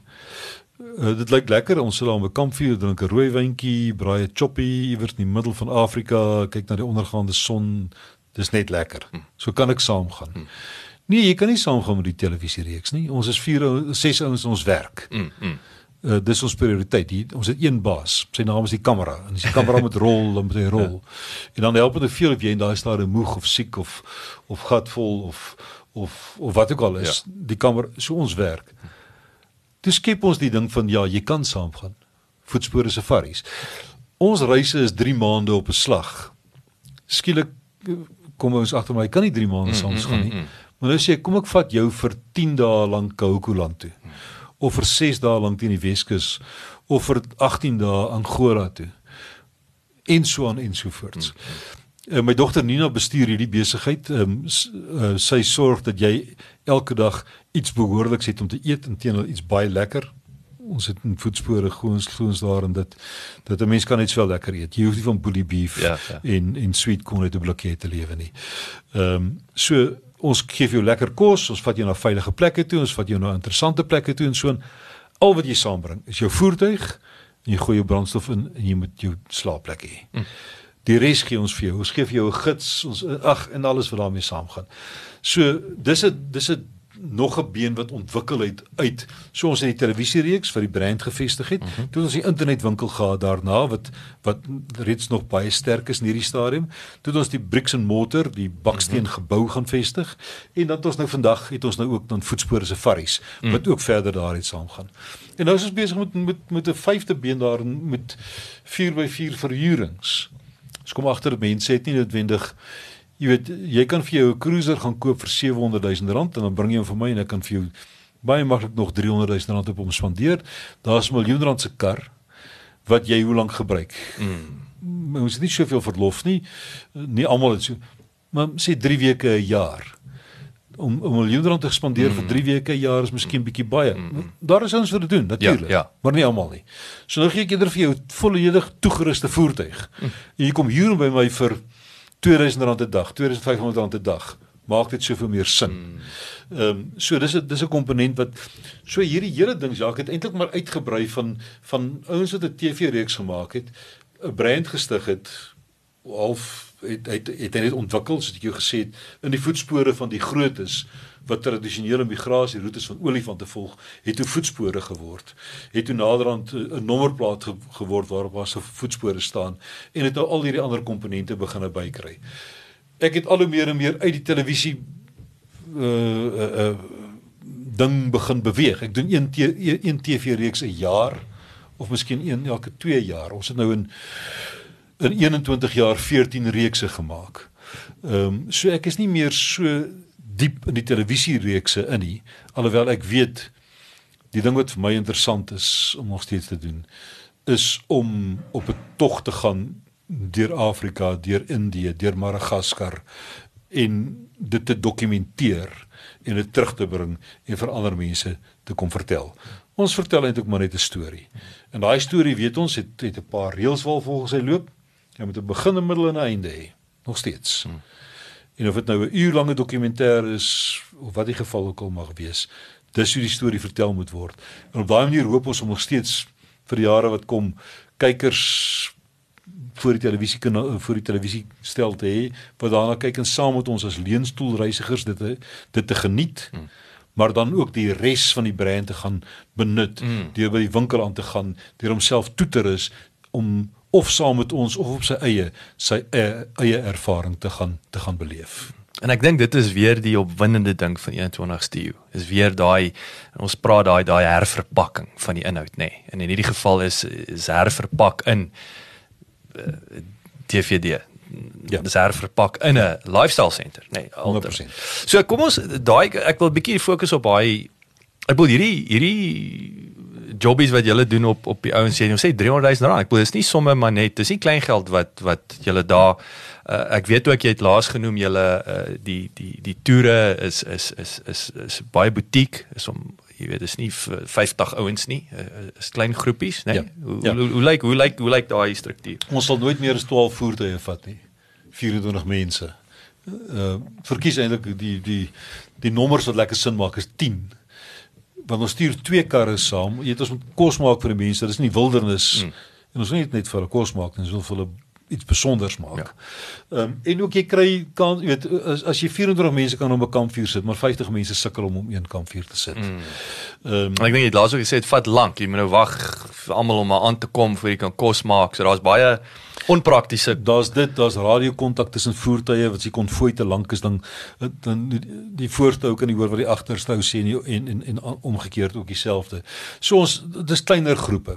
Uh, dit lyk lekker. Ons sit daar op 'n kampvuur, drink 'n rooi wyntjie, braai 'n choppie iewers in die middel van Afrika, kyk na die ondergaande son. Dis net lekker. Mm. So kan ek saamgaan. Mm. Nee, jy kan nie saamgaan met die televisiereeks nie. Ons is 4 6 ouens in ons werk. Mm. mm uh, dis ons prioriteit. Die, ons het een baas. Sy naam is die kamera. En as die kamera moet rol, dan moet hy rol. Ja. En dan help dit veel of jy in daai stadium moeg of siek of of gatvol of of of wat ook al is. Ja. Die kamera so ons werk. Dis skep ons die ding van ja, jy kan saamgaan. Voetspore safaris. Ons reise is 3 maande op 'n slag. Skielik eh, kom ons agter my, kan nie 3 maande saam gaan nie. Mm, mm, mm, maar nou sê ek, kom ek vat jou vir 10 dae lank Kahukuland toe. Mm of vir 6 dae lank teen die Weskus of vir 18 dae Angola toe. En so aan en so voorts. Hmm. Uh, my dogter Nina bestuur hierdie besigheid. Um, uh, sy sorg dat jy elke dag iets behoorliks het om te eet en teenoor iets baie lekker. Ons het in voetspore groens groens daar en dit dat 'n mens kan net veel lekker eet. Jy hoef nie van bully beef ja, ja. en en sweet corn uit 'n blokkie te lewe nie. Ehm um, so ons gee vir jou lekker kos, ons vat jou na veilige plekke toe, ons vat jou na interessante plekke toe en so en al wat jy saambring is jou voertuig en jy gooi jou brandstof in en jy moet jou slaapplek hê. Mm. Die res gee ons vir jou. Ons gee vir jou 'n gids, ons ag en alles wat daarmee saamgaan. So dis 'n dis 'n nog 'n been wat ontwikkel het uit so ons in die televisiereeks vir die brand gevestig het. Mm -hmm. Toe ons die internetwinkel gehad daarna wat wat reeds nog baie sterk is in hierdie stadium. Toe ons die bricks and mortar, die baksteen mm -hmm. gebou gaan vestig en dan het ons nou vandag het ons nou ook dan voetspore safaris mm wat ook verder daarin saamgaan. En nou is ons besig met met met 'n vyfde been daar met 4x4 verhuurings. Ons kom agter mense het nie noodwendig jy weet jy kan vir jou 'n cruiser gaan koop vir 700 000 rand en dan bring jy hom vir my en ek kan vir jou baie maklik nog 300 000 rand op hom spandeer. Daar's 'n miljoen rand se kar wat jy hoe lank gebruik. Mm. Ons het nie soveel verlof nie. Nie almal het so maar sê 3 weke 'n jaar. Om 'n miljoen rand te spandeer mm. vir 3 weke 'n jaar is miskien bietjie baie. Mm. Daar is ons vir te doen natuurlik. Ja, ja. Maar nie almal nie. So nou gee ek eerder vir jou volledig toegeruste voertuig. Mm. En jy kom hier by my vir R2000 'n dag, R2500 'n dag. Maak dit soveel meer sin. Hmm. Ehm um, so dis 'n dis 'n komponent wat so hierdie hele ding Jacques het eintlik maar uitgebrei van van ouens wat 'n TV-reeks gemaak het, 'n brand gestig het half het het, het hy net ontwikkel soos ek jou gesê het in die voetspore van die grootes wat tradisionele migrasieroetes van olifante volg, het toe voetspore geword. Het toe naderhand 'n nommerplaat ge geword waarop daar se voetspore staan en het nou al hierdie ander komponente begine bykry. Ek het al hoe meer en meer uit die televisie uh uh, uh ding begin beweeg. Ek doen een een TV reeks 'n jaar of miskien een elke 2 jaar. Ons het nou in in 21 jaar 14 reekse gemaak. Ehm um, so ek is nie meer so diep in die televisiereekse in nie alhoewel ek weet die ding wat vir my interessant is om nog steeds te doen is om op 'n tog te gaan deur Afrika, deur Indië, deur Madagaskar en dit te dokumenteer en dit terug te bring en vir ander mense te kom vertel. Ons vertel eintlik maar net 'n storie. En daai storie, weet ons, het het 'n paar reëls wat volgens hy loop. Jy moet 'n begin, 'n middel en 'n einde hê. Nog steeds. Hmm. En of dit nou 'n uurlange dokumentêr is of wat die geval ook al mag wees, dis hoe die storie vertel moet word. En op daai manier hoop ons om nog steeds vir jare wat kom kykers voor die televisie voor die televisie stel te hê wat daarna kyk en saam met ons as leunstoelreisigers dit dit te geniet. Hmm maar dan ook die res van die brein te gaan benut mm. deur by die winkel aan te gaan, deur homself toe te rus om of saam met ons of op sy eie sy eie, eie ervaring te gaan te gaan beleef. En ek dink dit is weer die opwindende ding van 21ste eeu. Is weer daai ons praat daai daai herverpakking van die inhoud nê. Nee. En in hierdie geval is is herverpak in uh, eh, DVD, ja. dis herverpak in 'n lifestyle center, nê, nee, 100%. So kom ons daai ek wil 'n bietjie fokus op daai ek wil hierdie hierdie jobbies wat julle doen op op die ouens sê jy sê 300 000 rand. Ek bedoel dis nie somme maar net, dis nie klein geld wat wat julle daar uh, ek weet ook jy het laas genoem julle uh, die die die toere is is is is is baie butiek is om jy weet dis nie 50 ouens nie uh, is klein groepies nê nee? ja. hoe, ja. hoe hoe lyk hoe lyk hoe lyk daai struktuur ons sal nooit meer as 12 voertuie vat nie 24 mense uh verkies eintlik die die die nommers wat lekker sin maak is 10 want ons stuur twee karre saam. Jy weet ons moet kos maak vir die mense. Dis nie wildernis. Mm. en ons wil nie net vir hulle kos maak ons wil vir hulle iets besonders maak. Ja. Ehm ja. um, en ook jy kry kan jy weet as, as jy 24 mense kan op 'n kampvuur sit, maar 50 mense sukkel om om een kampvuur te sit. Mm. Ehm mm. um, ek dink jy laas ook gesê dit vat lank. Jy moet nou wag vir almal om aan te kom voor jy kan kos maak. So daar's baie onpraktiese. Daar's dit, daar's radiokontak tussen voertuie wat se konvooi te lank is dan dan die voorstou kan nie hoor wat die agterstou sê nie en en en omgekeerd ook dieselfde. So ons dis kleiner groepe.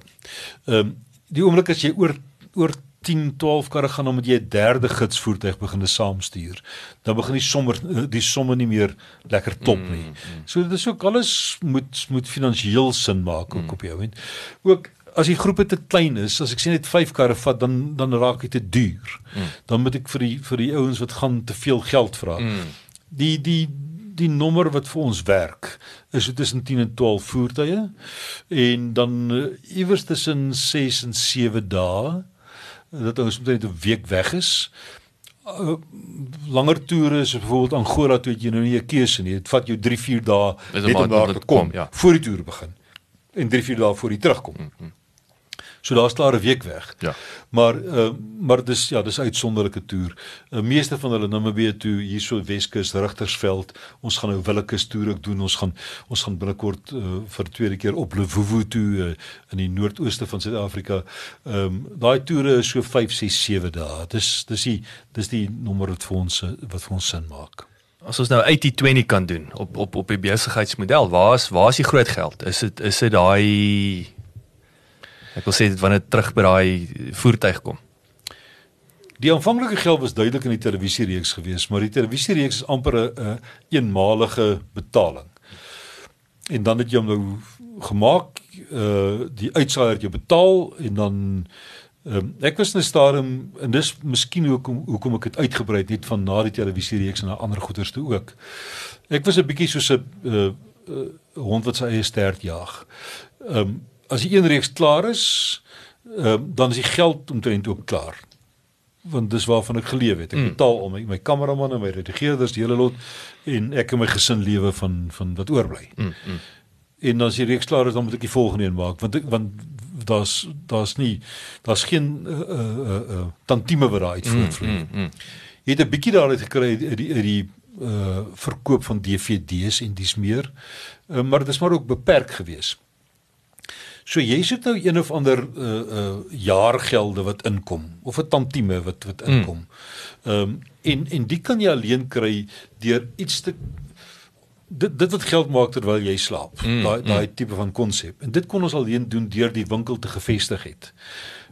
Ehm um, die oomblik as jy oor oor 10, 12 karre gaan dan moet jy 'n derde gidsvoertuig begine saamstuur. Dan begin die sommer die somme nie meer lekker top nie. Mm, mm. So dit is ook alles moet moet finansiëel sin maak ook mm. op jou end. Ook as die groepe te klein is, as ek sê net 5 karre vat, dan dan raak dit te duur. Mm. Dan moet ek vir die vir die ouens wat gaan te veel geld vra. Mm. Die die die nommer wat vir ons werk is tussen 10 en 12 voertuie en dan uh, iewers tussen 6 en 7 dae dat ons omtrent 'n week weg is. Uh, langer toere is byvoorbeeld Angola toe jy nou nie 'n keuse nie. Dit vat jou 3, 4 dae net om daar te kom, kom ja. voor die toer begin. En 3, 4 dae voor jy terugkom. Mm -hmm. So daar's klaar 'n week weg. Ja. Maar uh, maar dis ja, dis uitsonderlike toer. Uh, meeste van hulle Namibië toe hierso Weskus, Rigtersveld. Ons gaan nou Willekes toer ook doen. Ons gaan ons gaan binnekort uh, vir tweede keer op Levuvu toe uh, in die noordooste van Suid-Afrika. Ehm um, daai toere is so 5, 6, 7 dae. Dis dis die dis die nommer wat vir ons wat vir ons sin maak. As ons nou 80/20 kan doen op op op die besigheidsmodel, waar is waar is die groot geld? Is dit is dit daai Ek wil sê dit wanneer terug by daai voertuig kom. Die aanvanklike geld was duidelik in die televisiereeks gewees, maar die televisiereeks is amper 'n een, eenmalige betaling. En dan het jy hom nou gemaak, uh die uitsaaier het jou betaal en dan um, ek was in 'n stadium en dis miskien hoekom hoekom ek dit uitgebrei het net van na die televisiereeks na ander goederes toe ook. Ek was 'n bietjie soos 'n uh, uh hond wat sy eie stert jag. Um as die een reeks klaar is, uh, dan is die geld omtrent ook klaar. Want dis waarvan ek geleef het. Ek mm. betaal om my, my kameraman en my redigeerders die hele lot en ek en my gesin lewe van van wat oorbly. Mm, mm. En as die reeks klaar is, dan moet ek die volgende een maak want ek, want daar's daar's nie daar's geen uh uh uh tantieme wat daar uit voortvloei. Mm, mm, mm. Jy het 'n bietjie daaruit gekry uit die uit die uh verkoop van DVD's en dis meer. Uh, maar dit is maar ook beperk geweest. So jy sit nou een of ander uh uh jaargelde wat inkom of 'n tantieme wat wat hmm. inkom. Ehm um, en en die kan jy alleen kry deur iets te dit dit wat geld maak terwyl jy slaap. Mm, daai daai mm. tipe van konsep. En dit kon ons alleen doen deur die winkel te gevestig het.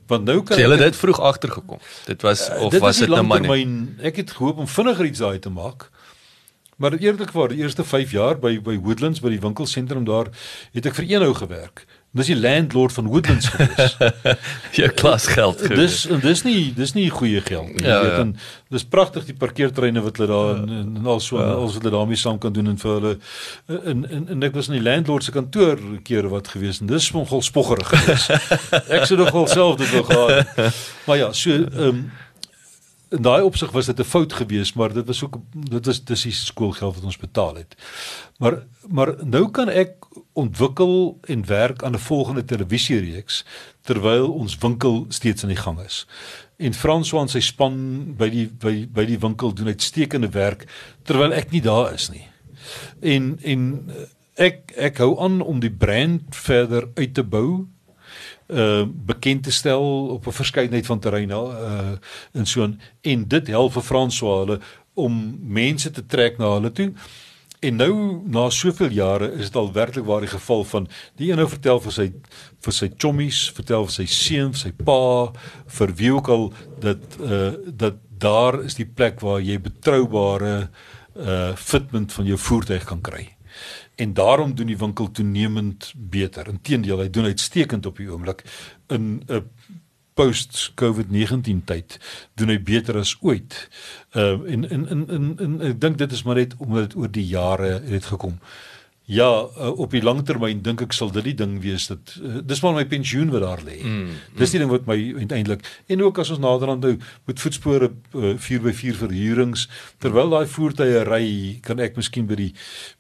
Want nou kan jy dit vroeg agtergekom. Dit was uh, of dit was dit nou maar ek het gehoop om vinniger iets daai te maak. Maar eerlikwaar, die eerste 5 jaar by by Woodlands by die winkelsentrum daar het ek vir eenhou gewerk. Dis die landlord van Woodlands gewees. Jou klas geld gewees. Dis dis nie dis nie goeie geld nie. Ja, jy weet ja. en dis pragtig die parkeertreine wat hulle daar ja. en, en al so ja. wat hulle daarmee saam kan doen en vir hulle in in en ek was in die landlord se kantoor keer wat gewees en dis nogal spoggerig gewees. ek sou nogal self dit wou gehad. Maar ja, so ehm um, in daai opsig was dit 'n fout geweest, maar dit was ook dit was dis die skoolgeld wat ons betaal het. Maar maar nou kan ek ontwikkel en werk aan 'n volgende televisiereeks terwyl ons winkel steeds aan die gang is. En François en sy span by die by by die winkel doen uitstekende werk terwyl ek nie daar is nie. En en ek ek hou aan om die brand verder uit te bou uh bekend te stel op 'n verskeidenheid van terreine uh in so en dit help vir François hulle om mense te trek na hulle toe. En nou na soveel jare is dit al werklik waar die geval van die een nou vertel vir sy vir sy chommies, vertel vir sy seun, vir sy pa, vir wie ook al dat uh dat daar is die plek waar jy betroubare uh fitment van jou voertuig kan kry. En daarom doen die winkel toenemend beter. Inteendeel, hy doen uitstekend op die oomblik in 'n post COVID-19 tyd doen hy beter as ooit. Ehm uh, en in in in in ek dink dit is maar net omdat dit oor die jare het gekom. Ja, uh, op die lang termyn dink ek sal dit die ding wees dat uh, dis maar my pensioen wat daar lê. Mm, mm. Dis die ding wat my uiteindelik en ook as ons naderhand nou met voetspore uh, 4x4 verhuurings terwyl daai voertuie ry, kan ek miskien by die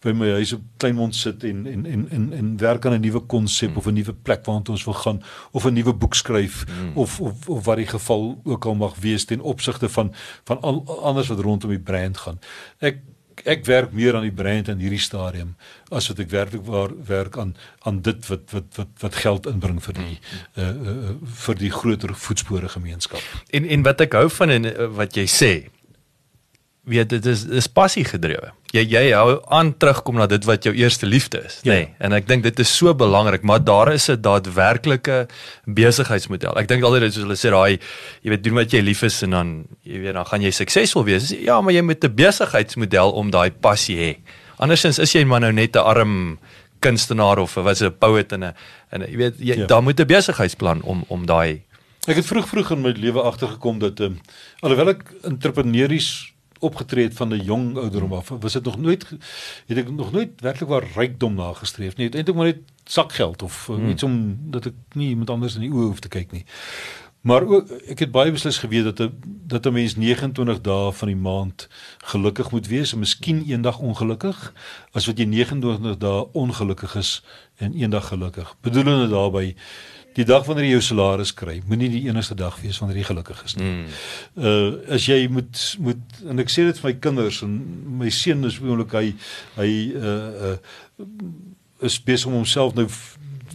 by my huis op Kleinmond sit en en en en, en werk aan 'n nuwe konsep mm. of 'n nuwe plek waarna ons wil gaan of 'n nuwe boek skryf mm. of, of of wat die geval ook al mag wees ten opsigte van van al, anders wat rondom die brand gaan. Ek ek werk meer aan die brand in hierdie stadium as wat ek werklik waar werk aan aan dit wat wat wat wat geld inbring vir die uh, uh, vir die groter voetspore gemeenskap. En en wat ek hou van en wat jy sê weet dit is is passie gedrewe. Jy jy hou aan terugkom na dit wat jou eerste liefde is, ja. nê? Nee, en ek dink dit is so belangrik, maar daar is 'n daadwerklike besigheidsmodel. Ek dink altyd soos hulle sê daai jy weet doen wat jy lief is en dan jy weet dan gaan jy suksesvol wees. Ja, maar jy moet 'n besigheidsmodel om daai passie hê. Andersins is jy maar nou net 'n arm kunstenaar of was 'n poet en 'n en jy weet jy ja. daar moet 'n besigheidsplan om om daai Ek het vroeg vroeg in my lewe agtergekom dat ehm um, alhoewel ek entrepreneurs opgetree het van 'n jong ouderdom af. Was dit nog nooit het ek nog nooit werklik waar rykdom nagestreef nie. Eintlik maar net sakgeld of uh, hmm. iets om dat ek nie iemand anders in die oë hoef te kyk nie. Maar ook ek het baie beslis geweet dat 'n dat 'n mens 29 dae van die maand gelukkig moet wees en miskien eendag ongelukkig as wat jy 29 dae ongelukkig is en eendag gelukkig. Bedoelende daarby die dag wanneer jy jou salaris kry, moenie die enigste dag wees wanneer jy gelukkig is nie. Mm. Uh as jy moet moet en ek sê dit vir my kinders en my seun is oomblik hy hy uh uh is besig om homself nou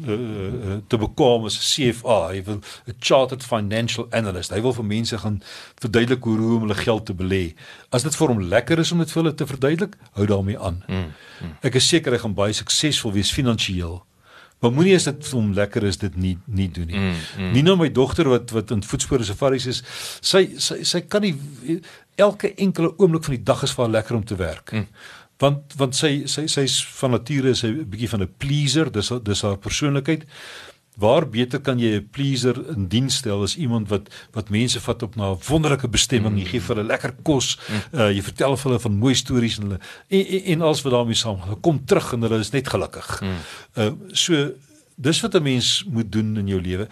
uh, uh, te bekom as 'n CFA, hy wil 'n chartered financial analyst. Hy wil vir mense gaan verduidelik hoe om hulle geld te belê. As dit vir hom lekker is om dit vir hulle te verduidelik, hou daarmee aan. Mm, mm. Ek is seker hy gaan baie suksesvol wees finansiëel. Maar moenie as dit vir hom lekker is dit nie nie doen nie. Mm, mm. Nie nou my dogter wat wat in voetspore safaris is, sy sy sy kan nie elke enkele oomblik van die dag is vir haar lekker om te werk. Mm. Want want sy sy sy's van nature is 'n bietjie van 'n pleaser, dis dis haar persoonlikheid. Waar beter kan jy 'n pleaser in diens stel as iemand wat wat mense vat op na 'n wonderlike bestemming, mm. jy gee vir hulle lekker kos, uh, jy vertel vir hulle van mooi stories en hulle en, en, en alles wat daarmee saam gaan. Kom terug en hulle is net gelukkig. Mm. Uh so dis wat 'n mens moet doen in jou lewe.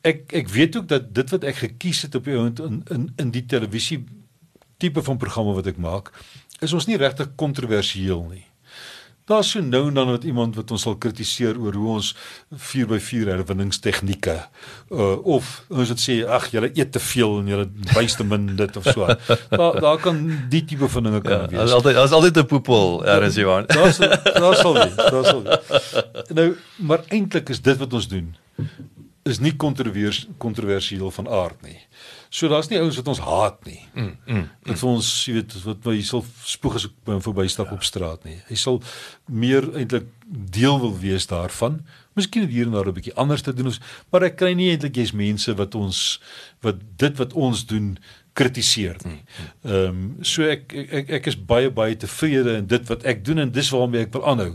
Ek ek weet ook dat dit wat ek gekies het op die ount in in in die televisie tipe van programme wat ek maak, is ons nie regtig kontroversieel nie. Daar's so nou en dan wat iemand wat ons sal kritiseer oor hoe ons 4x4 herwinningstegnieke uh, of ons het sê ag julle eet te veel en julle wys te min dit of so. Daar daar kan die tipe van dinge kan ja, wees. Daar's altyd daar's altyd 'n poepel ergens Johan. Daar's daar sal wees, daar sal wees. Nou, maar eintlik is dit wat ons doen is nie kontroversieel van aard nie. So daar's nie ouens wat ons haat nie. Mm, mm, mm. ons, jy weet, wat jy sal spoeg as ek by hom verbystap ja. op straat nie. Hy sal meer eintlik deel wil wees daarvan. Miskien hier en daar 'n bietjie anders te doen ons, maar ek kry nie eintlik jy's mense wat ons wat dit wat ons doen kritiseer nie. Ehm um, so ek, ek ek is baie baie tevrede in dit wat ek doen en dis waarmee ek wil aanhou.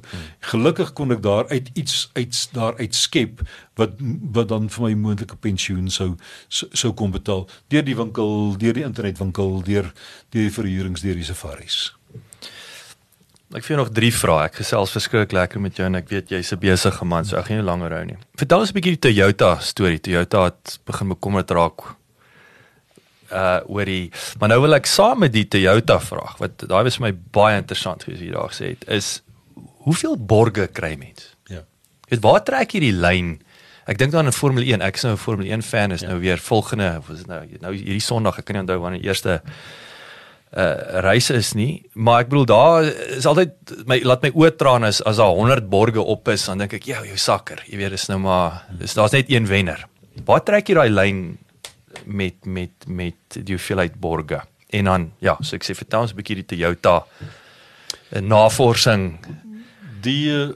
Gelukkig kon ek daar uit iets uit daar uit skep wat wat dan vir my moontlike pensioen sou sou kom betaal deur die winkel, deur die internetwinkel, deur deur die verhuurings, deur die safaris. Ek vir nog drie vrae. Ek gesels verskriklik lekker met jou en ek weet jy's 'n besige man, so ek gaan jou langer hou nie. Vertel ons 'n bietjie die Toyota storie. Toyota het begin bekommerd raak uh oor die maar nou wil ek saam met die Toyota vraag wat daai was vir my baie interessant gewees hier daar gesê het is hoeveel borge kry mens? Ja. Weet waar trek jy die lyn? Ek dink dan in Formule 1, ek is nou 'n Formule 1 fan is ja. nou weer volgende was dit nou nou hierdie Sondag, ek kan nie onthou wanneer die eerste uh reise is nie, maar ek bedoel daar is altyd my laat my oë traan as as daar 100 borge op is, dan dink ek ja, jou sakker, jy weet dis nou maar dis daar's net een wenner. Waar trek jy daai lyn met met met die hoeveelheid borge? En dan ja, so ek sê vertel ons 'n bietjie die Toyota 'n navorsing Die eh,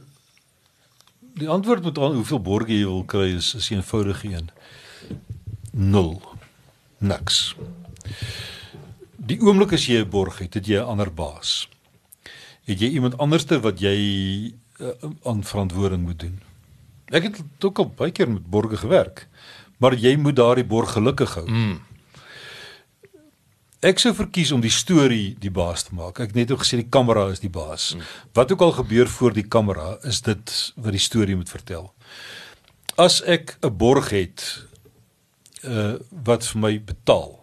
die antwoord met aan hoeveel borge jy wil kry is is eenvoudig een. 0. Niks. Die oomblik as jy 'n borg het, het jy 'n ander baas. Het jy iemand anderste wat jy uh, aan verantwoording moet doen. Ek het ook al baie keer met borge gewerk, maar jy moet daardie borg gelukkig hou. mm, Ek sou verkies om die storie die baas te maak. Ek het net ook gesê die kamera is die baas. Mm. Wat ook al gebeur voor die kamera, is dit wat die storie moet vertel. As ek 'n borg het uh wat vir my betaal,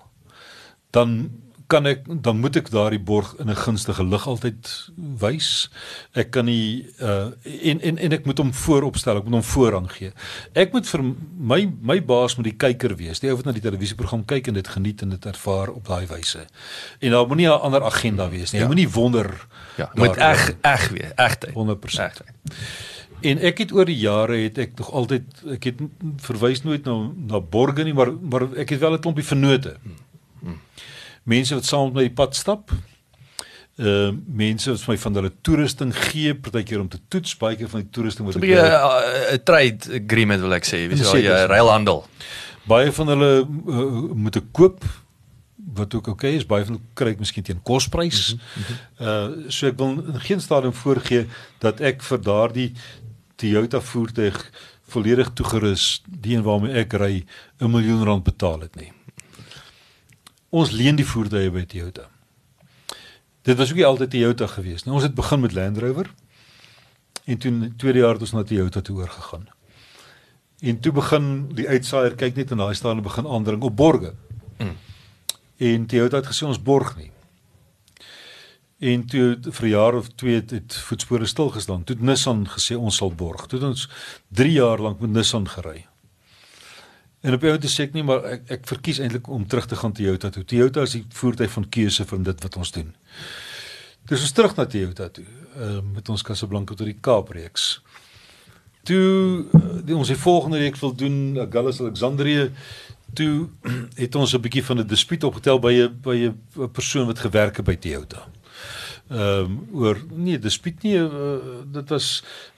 dan kan ek dan moet ek daardie borg in 'n gunstige lig altyd wys. Ek kan nie uh en en en ek moet hom vooropstel, ek moet hom voorrang gee. Ek moet vir my my baas moet die kyker wees, die ou wat na die televisieprogram kyk en dit geniet en dit ervaar op daai wyse. En daar moenie 'n ander agenda wees nie. Jy Ja. moenie wonder ja, moet eg eg wees, egtheid. 100%. Egtheid. En ek het oor die jare het ek tog altyd ek het verwys nooit na na borge nie, maar maar ek het wel 'n klompie vennote. Mense wat saam met my die pad stap. Ehm uh, mense wat my van hulle toerusting gee, partykeer om te toets, baie keer van die toerusting wat So 'n ek bietjie kry. 'n trade agreement wil ek sê, weet jy, ja, ruilhandel. baie van hulle uh, moet ek koop wat ook oké okay is baie van kry ek miskien teen kosprys. Uh so ek wil in geen stadium voorgee dat ek vir daardie Toyota voertuig volledig toegerus die een waarmee ek ry 'n miljoen rand betaal het nie. Ons leen die voertuie by Toyota. Dit was ook nie altyd Toyota gewees nie. Ons het begin met Land Rover en toe in die tweede jaar het ons na Toyota toe oorgegaan. En toe begin die uitsaaier kyk net en daai staan begin aandring op borge. Mm. En Toyota het gesê ons borg nie. En toe vir 'n jaar of twee het, het voetspore stil gestaan. Toe het Nissan gesê ons sal borg. Toe het ons 3 jaar lank met Nissan gery. En op 'n oomblik sê ek nie maar ek, ek verkies eintlik om terug te gaan Toyota toe. Toyota is die voertuig van keuse vir dit wat ons doen. Dis ons terug na Toyota toe. Uh, met ons Casablanca tot die Kaap reeks. Toe uh, die, ons die volgende reeks wil doen Gallus Alexandrië toe het ons 'n bietjie van 'n dispuut opgetel by 'n by 'n persoon wat gewerk het by Toyota. Ehm um, oor nee, dispuut nie uh, dit was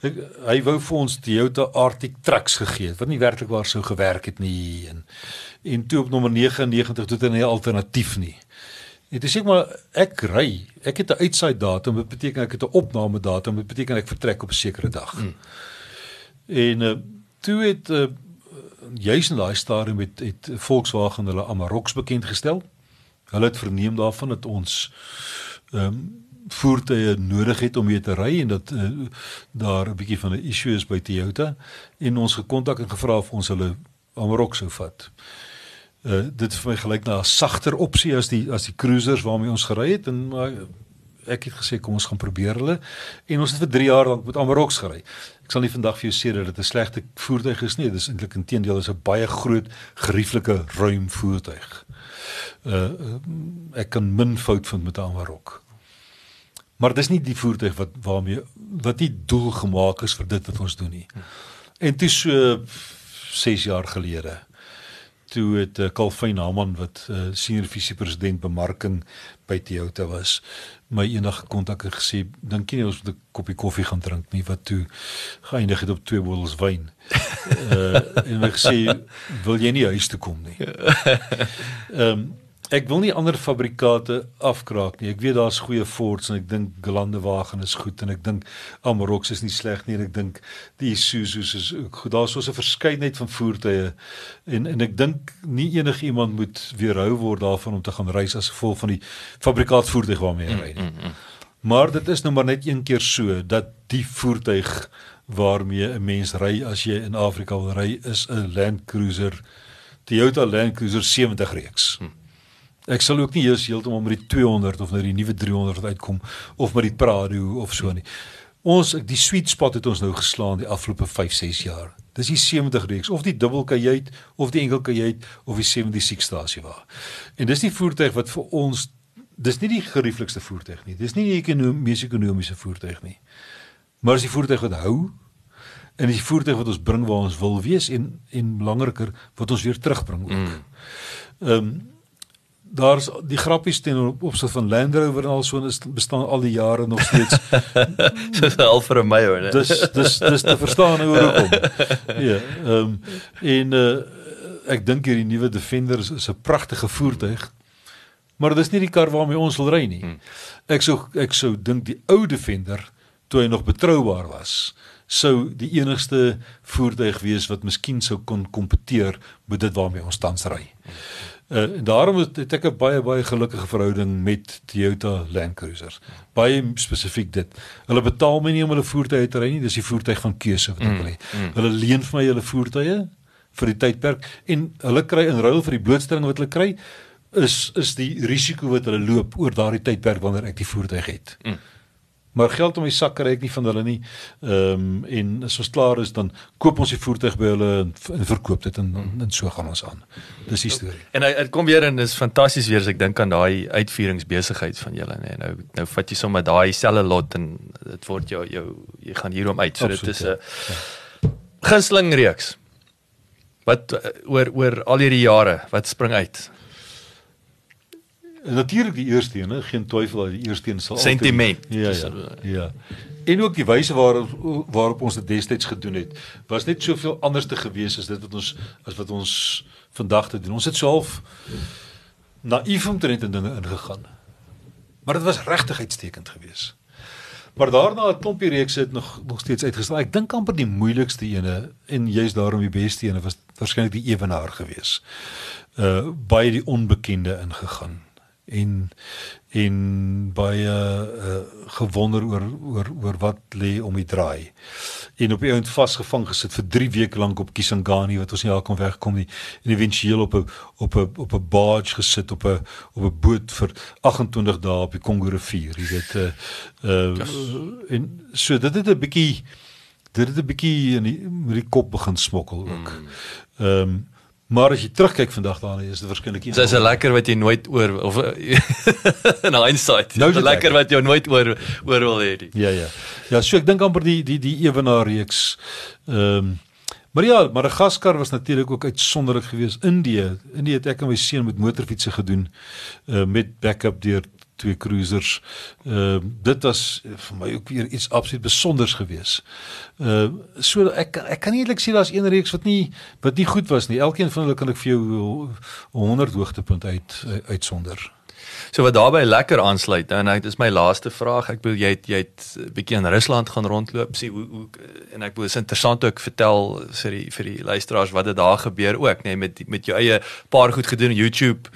ek, hy wou vir ons Toyota Arctic trucks gegee het wat nie werklik waar sou gewerk het nie en en toe op nommer 99 toe het hy 'n alternatief nie. Dit is ek maar ek ry. Ek het 'n uitsaai datum. Dit beteken ek het 'n opname datum. Dit beteken ek vertrek op 'n sekere dag. Mm. En uh, toe het uh, juis in daai stadium het, het Volkswagen hulle Amaroks bekend gestel. Hulle het verneem daarvan dat ons ehm um, voertuie nodig het om mee te ry en dat uh, daar 'n bietjie van 'n issue is by Toyota en ons gekontak en gevra of ons hulle Amarok sou vat. Uh dit is vir my gelyk na 'n sagter opsie as die as die cruisers waarmee ons gery het en maar ek het gesê kom ons gaan probeer hulle en ons het vir 3 jaar lank met Amaroks gery. Ek sal nie vandag vir jou sê dat dit 'n slegte voertuig is nie, dis eintlik inteendeel is 'n baie groot gerieflike ruim voertuig. Uh ek kan min fout vind met 'n Amarok. Maar dis nie die voertuig wat waarmee wat nie doel gemaak is vir dit wat ons doen nie. En toe so 6 jaar gelede toe het uh, Kalfyn Haman wat uh, senior visiepresident bemarking by Toyota was my eendag gekontak en gesê dink jy nie ons moet 'n koppie koffie gaan drink nie wat toe geëindig het op twee bottels wyn. Uh en my gesê wil jy nie huis toe kom nie. Ehm um, ek wil nie ander fabrikate afkraak nie. Ek weet daar's goeie Fords en ek dink Gelandewagen is goed en ek dink Amarok is nie sleg nie en ek dink die Isuzu's is ook goed. Daar's so 'n verskeidenheid van voertuie en en ek dink nie enigiemand moet weerhou word daarvan om te gaan reis as gevolg van die fabrikaatvoertuig waarmee hy ry nie. Maar dit is nou maar net een keer so dat die voertuig waarmee 'n mens ry as jy in Afrika wil ry is 'n Land Cruiser Toyota Land Cruiser 70 reeks. Ek sal ook nie eers heeltemal met die 200 of nou die nuwe 300 uitkom of met die Prado of so nie. Ons die sweet spot het ons nou geslaan die afgelope 5, 6 jaar. Dis die 70 reeks of die dubbel kajuit of die enkel kajuit of die 76 stasie wa. En dis die voertuig wat vir ons dis nie die gerieflikste voertuig nie. Dis nie die ekonomiese ekonomiese voertuig nie. Maar dis die voertuig wat hou en dis die voertuig wat ons bring waar ons wil wees en en belangriker wat ons weer terugbring ook. Mm. Ehm um, daar's die grappies teenoor opsit van Land Rover en al so is bestaan al die jare nog steeds. Dis al vir my hoor. Dis dis dis te verstaan hoe dit kom. Ja, ehm um, en uh, ek dink hierdie nuwe Defender is, is 'n pragtige voertuig. Maar dis nie die kar waarmee ons wil ry nie. Hmm. Ek sou ek sou dink die ou Defender toe hy nog betroubaar was, sou die enigste voertuig wees wat miskien sou kon kompeteer met dit waarmee ons tans ry. Uh, daarom het, het ek 'n baie baie gelukkige verhouding met Toyota Land Cruisers. Baie spesifiek dit. Hulle betaal my nie om hulle voertuie te ry nie, dis die voertuig van keuse wat ek wil hê. Mm, mm. Hulle leen vir my hulle voertuie vir die tydperk en hulle kry in ruil vir die blootstelling wat hulle kry is is die risiko wat hulle loop oor daardie tydperk wanneer ek die voertuig het. Mm. Maar geld om my sak kry ek nie van hulle nie. Ehm um, en as ons klaar is dan koop ons die voertuig by hulle en, en verkoop dit en, en so gaan ons aan. Dis die storie. En dit kom weer en is fantasties weer as ek dink aan daai uitvieringsbesigheid van julle nê. Nou nou vat jy sommer daai selfe lot en dit word jou jou jy gaan hierom uit. So Absoluut, dit is 'n ja. ja. gunsteling reeks. Wat oor oor al hierdie jare, wat spring uit? Natuurlik die eerste een, geen twyfel dat die eerste een sal sentiment. Ja, ja, ja. En ook die wyse waarop waarop ons dit destyds gedoen het, was net soveel anders te gewees as dit wat ons as wat ons vandag te doen. Ons het self naïef omtrent in dinge ingegaan. Maar dit was regtig uitstekend geweest. Maar daarna het klompie reekse het nog nog steeds uitgestaan. Ek dink amper die moeilikste ene en juist daarom die beste ene was waarskynlik die ewenaar geweest. Uh baie die onbekende ingegaan en en baie uh, gewonder oor oor oor wat lê om die draai. En op 'n eind vasgevang gesit vir 3 weke lank op Kisangani wat ons nie daar kon wegkom nie. En éventueel op 'n op 'n op 'n barge gesit op 'n op 'n boot vir 28 dae op die Kongo rivier. Jy weet uh, uh yes. en so dit het 'n bietjie dit het 'n bietjie in die met die kop begin smokkel ook. Hmm. Ehm mm. um, Maar as jy terugkyk vandag daarna is dit verskillik. Dit is 'n lekker wat jy nooit oor of in hindsight. Nou 'n lekker wat jy nooit oor oor wil hê nie. Ja ja. Ja, so ek dink amper die die die ewenaar reeks. Ehm um, Maar ja, Madagaskar was natuurlik ook uitsonderlik geweest. Indië, Indië het ek en my seun met motorfietsse gedoen uh, met backup deur twee cruisers. Ehm uh, dit was vir my ook weer iets absoluut besonders geweest. Ehm uh, so ek ek kan nie eintlik sê daar's een reeks wat nie wat nie goed was nie. Elkeen van hulle kan ek vir jou 100 hoogtepunt uit uitsonder. So wat daarbey lekker aansluit en dit is my laaste vraag. Ek bedoel jy het jy het 'n bietjie in Rusland gaan rondloop, sien hoe hoe en ek bedoel is interessant ook vertel vir die vir die luisteraars wat het daar gebeur ook, nê, nee, met met jou eie paar goed gedoen YouTube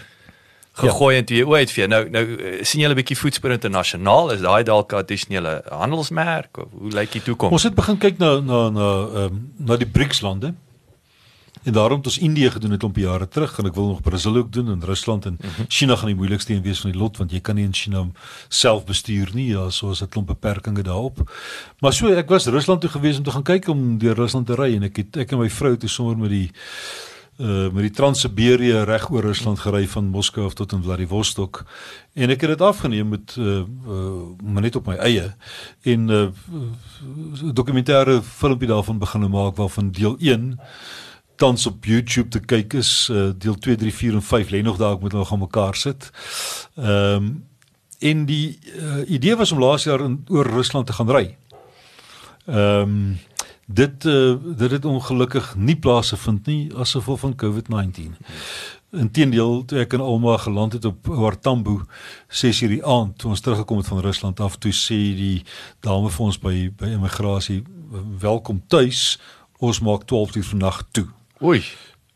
gegooi ja. en toe jy ooit vir nou nou eh, sien jy 'n bietjie voetspoor internasionaal? Is daai dalk 'n addisionele handelsmerk? Of hoe lyk die toekoms? Ons het begin kyk na na na ehm um, na die BRICS lande. En daarom het ons Indië gedoen het 'n paar jare terug en ek wil nog Brasil ook doen en Rusland en mm -hmm. China gaan die moeilikste een wees van die lot want jy kan nie in China self bestuur nie. Ja soos 'n klomp beperkings daarop. Maar so ek was Rusland toe gewees om te gaan kyk om deur Rusland te ry en ek het ek en my vrou toe sommer met die uh met die Transsiberië reg oor Rusland gery van Moskou af tot in Vladivostok en ek het dit afgeneem met uh, uh net op my eie en uh dokumentêre filmpie daarvan begin maak waarvan deel 1 tans op YouTube te kyk is uh, deel 2 3 4 en 5 lê nog daar ek moet hulle gaan mekaar sit. Ehm um, en die uh, idee was om laas jaar in, oor Rusland te gaan ry. Ehm um, dit uh, dit het ongelukkig nie plaasgevind nie as gevolg van COVID-19. Inteendeel, toe ek in Alma geland het op Wartambo 6:00 die aand, toe ons teruggekom het van Rusland af, toe sê die dame vir ons by by immigrasie, "Welkom tuis. Ons maak 12:00 van nag toe." Oei.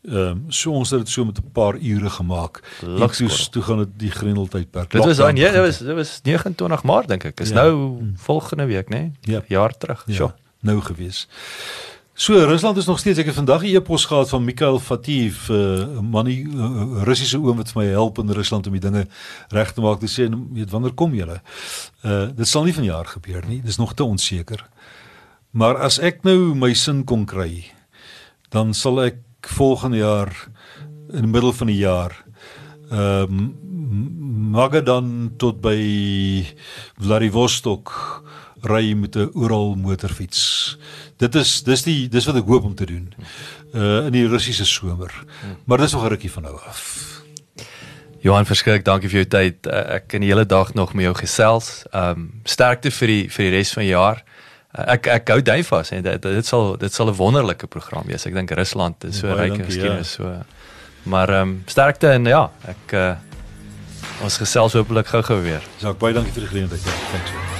Ehm um, so ons het dit so met 'n paar ure gemaak. Toe toe gaan dit die grendeltydperk. Dit was dan ja, dit was dit was 29 Maart dink ek. Is ja. nou volgende week, né? Nee? Ja. Jaar terug. Ja. Sjoe nou gewees. So Rusland is nog steeds ek het vandag 'n e-pos gehad van Mikhail Fatiev, 'n uh, manie uh, Russiese oom wat vir my help in Rusland om die dinge reg te maak. Hy sê weet wanneer kom julle? Uh dit sal nie vanjaar gebeur nie. Dis nog te onseker. Maar as ek nou my sin kon kry, dan sal ek volgende jaar in die middel van die jaar ehm um, Magadan tot by Vladivostok ry met 'n Ural motorfiets. Dit is dis die dis wat ek hoop om te doen. Uh in die Russiese somer. Maar dis nog 'n rukkie van nou af. Johan verskrik, dankie vir jou tyd. Uh, ek kan die hele dag nog met jou gesels. Ehm um, sterkte vir die vir die res van die jaar. Uh, ek ek hou dui vas en dit dit sal dit sal 'n wonderlike program wees. Ek dink Rusland is so ryk en geskiedenis ja. so. Maar ehm um, sterkte en ja, ek uh, ons gesels hopelik gou-gou weer. Ja, baie dankie vir die geleentheid. Ja, dankie.